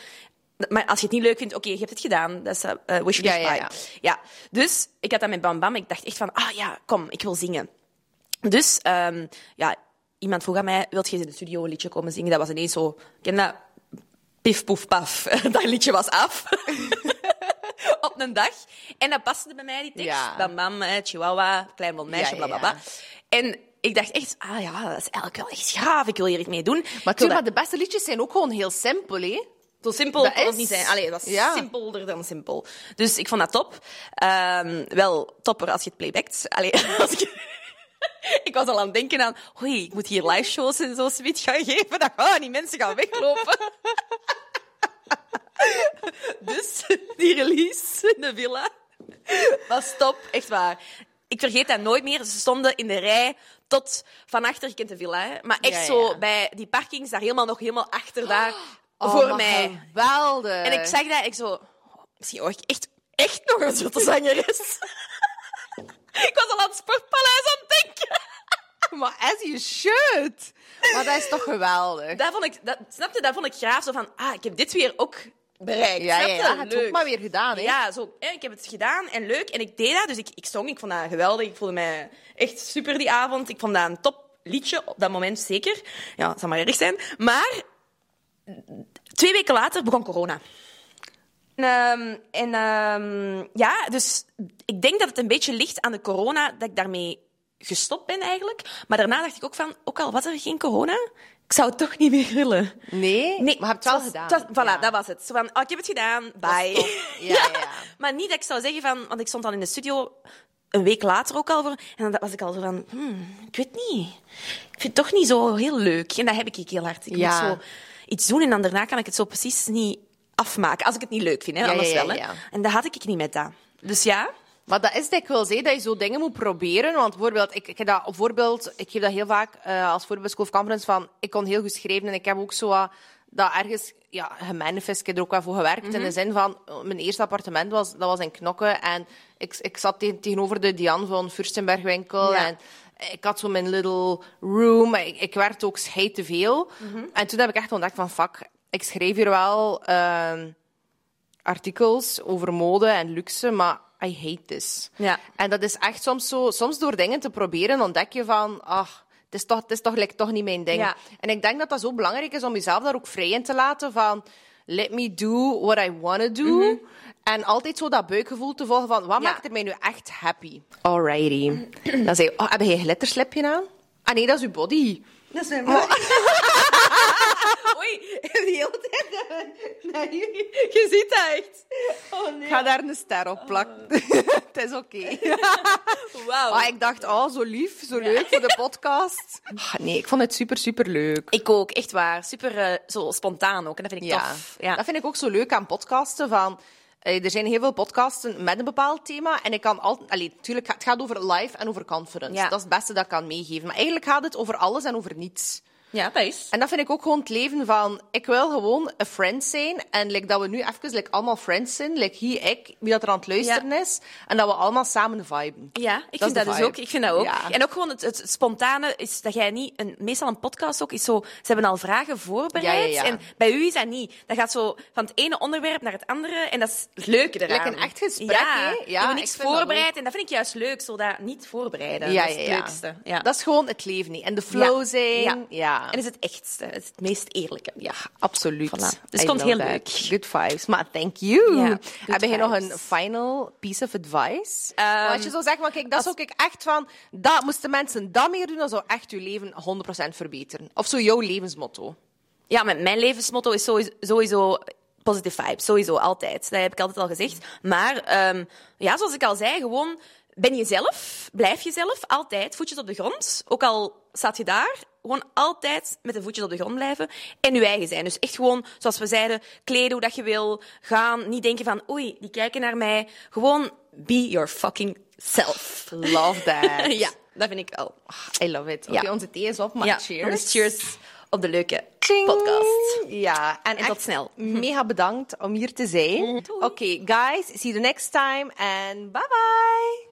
Maar als je het niet leuk vindt, oké, je hebt het gedaan. Dat is eh, eh, wish, wish, Ja, ja, ja. ja. Dus ik had dat met Bam Bam. Ik dacht echt van, ah ja, kom, ik wil zingen. Dus ehm, ja, iemand vroeg aan mij, wilt je in de studio een liedje komen zingen? Dat was ineens zo, ken dat? Pif, poef, paf. [laughs] Dat liedje was af. [laughs] Op een dag. En dat paste bij mij, die tekst. Bam, bam, eh, chihuahua, klein blond meisje, Ja, ja, bla, bla, bla. En ik dacht echt, ah ja, dat is eigenlijk wel echt gaaf. Ik wil hier iets mee doen. Maar, dat- maar de beste liedjes zijn ook gewoon heel simpel, hè? zo simpel Dat kon het is- niet zijn. Allee, dat is Ja. simpelder dan simpel. Dus ik vond dat top. Ehm, wel topper als je het playbackt. Allee, [laughs] als ik... ik was al aan het denken aan... Oei, ik moet hier live shows en zo zoiets gaan geven. Dan gaan die mensen gaan weglopen. [laughs] dus die release in de villa was top. Echt waar. Ik vergeet dat nooit meer. Ze stonden in de rij tot van achter. Je kent de villa, hè? Maar echt Ja, ja, zo bij die parkings, daar helemaal nog helemaal achter daar. Oh, voor maar mij. Geweldig. En ik zag dat ik zo... oh, Misschien ik echt, echt nog een zotte zangeres. [laughs] ik was al aan het sportpaleis aan het denken. Maar as you should. Maar dat is toch geweldig. Dat vond ik, dat, snap je, dat vond ik graag. Zo van, ah, ik heb dit weer ook bereikt. Ja, ja, ja. Hebt het ook maar weer gedaan, hè? Ja, zo, ik heb het gedaan en leuk. En ik deed dat, dus ik, ik zong. Ik vond dat geweldig. Ik voelde mij echt super die avond. Ik vond dat een top liedje op dat moment, zeker. Ja, het zou maar erg zijn. Maar twee weken later begon corona. En, ehm, en ehm, ja, dus ik denk dat het een beetje ligt aan de corona dat ik daarmee gestopt ben eigenlijk. Maar daarna dacht ik ook van, ook al was er geen corona, ik zou het toch niet meer willen. Nee? Nee, maar je hebt het wel gedaan. was- voilà, Ja. dat was het. Zo van, oh, ik heb het gedaan, bye. Ja, [laughs] ja, ja. Maar niet dat ik zou zeggen van, want ik stond dan in de studio een week later ook al voor, en dan was ik al zo van, hmm, ik weet niet. Ik vind het toch niet zo heel leuk. En dat heb ik heel hard. Ik Ja. moet zo iets doen en dan daarna kan ik het zo precies niet afmaken. Als ik het niet leuk vind, hè, anders wel. Hè. En dat had ik niet met dat. Dus ja, Maar dat is dikwijls, hè, dat je zo dingen moet proberen. Want bijvoorbeeld, ik, ik, heb dat, voorbeeld, ik geef dat heel vaak eh, als voorbeeld School of Conference van... Ik kon heel goed schrijven en ik heb ook zo dat ergens ja, gemanifest. Ik heb er ook wel voor gewerkt. Mhm. In de zin van, eh, mijn eerste appartement was, dat was in Knokke. En ik, ik zat tegen- tegenover de Diane van Furstenbergwinkel. Ja. En ik had zo mijn little room. Ik, ik werd ook schei te veel. Mhm. En toen heb ik echt ontdekt van, fuck, ik schreef hier wel... ehm, artikels over mode en luxe, maar I hate this. Ja. En dat is echt soms zo... Soms door dingen te proberen ontdek je van... Ach, het is toch, het is toch, like, toch niet mijn ding. Ja. En ik denk dat dat zo belangrijk is om jezelf daar ook vrij in te laten van... Let me do what I want to do. Mhm. En altijd zo dat buikgevoel te volgen van, wat Ja. maakt er mij nu echt happy? Alrighty. Dan zei je, oh, heb je een glitterslipje aan? Ah nee, dat is uw body. Dat is mijn [laughs] Oei, de hele tijd. Nee, je ziet dat echt. Oh nee. Ik ga daar een ster op plakken. [laughs] Het is oké. [laughs] Wauw. Maar ik dacht, oh, zo lief, zo leuk voor de podcast. [laughs] Ah, nee, ik vond het super, super leuk. Ik ook, echt waar. Super eh, zo spontaan ook. En dat vind ik tof. Ja. Dat vind ik ook zo leuk aan podcasten. Van, eh, er zijn heel veel podcasten met een bepaald thema. En ik kan altijd... Allee, natuurlijk, het gaat over live en over conference. Ja. Dat is het beste dat ik kan meegeven. Maar eigenlijk gaat het over alles en over niets. Ja, dat is. En dat vind ik ook gewoon het leven van... Ik wil gewoon een friend zijn. En like, dat we nu even like, allemaal friends zijn. Like, hier, ik, wie dat er aan het luisteren is. En dat we allemaal samen viben. Ja, ik is vind dat dus ook. Ik vind dat ook. Ja. En ook gewoon het, het spontane is dat jij niet... Een, meestal een podcast ook is zo... Ze hebben al vragen voorbereid. Ja. En bij u is dat niet. Dat gaat zo van het ene onderwerp naar het andere. En dat is het leuke eraan. Like een echt gesprek, Ja, Ja, niks vind dat voorbereid. ook. En dat vind ik juist leuk, zo dat niet voorbereiden. Ja, dat is ja, het leukste. Ja. Dat is gewoon het leven niet. En de flow zijn. Ja. Ja. En is het echtste. Het is het meest eerlijke. Ja, absoluut. Voilà. Dus het komt heel leuk. Good vibes. Maar thank you. Ja, Heb jij nog een final piece of advice? Ehm, Maar als je zou zeggen, maar kijk, dat is ook echt van... Dat, moesten mensen dat meer doen, dan zou echt je leven 100% verbeteren. Of zo jouw levensmotto. Ja, mijn, mijn levensmotto is sowieso, sowieso positive vibes. Sowieso, altijd. Dat heb ik altijd al gezegd. Maar ehm, ja, zoals ik al zei, gewoon ben jezelf. Blijf jezelf. Altijd. Voetjes op de grond. Ook al staat je daar. Gewoon altijd met de voetjes op de grond blijven. En je eigen zijn. Dus echt gewoon, zoals we zeiden, kleden hoe dat je wil. Gaan. Niet denken van, oei, die kijken naar mij. Gewoon be your fucking self. Love that. [laughs] ja, dat vind ik wel. I love it. Oké, Ja. onze thee is op, maar ja, cheers. dus cheers op de leuke podcast. Ja, en, En tot snel. Mega bedankt om hier te zijn. Doei. Oké, guys, see you next time and bye bye.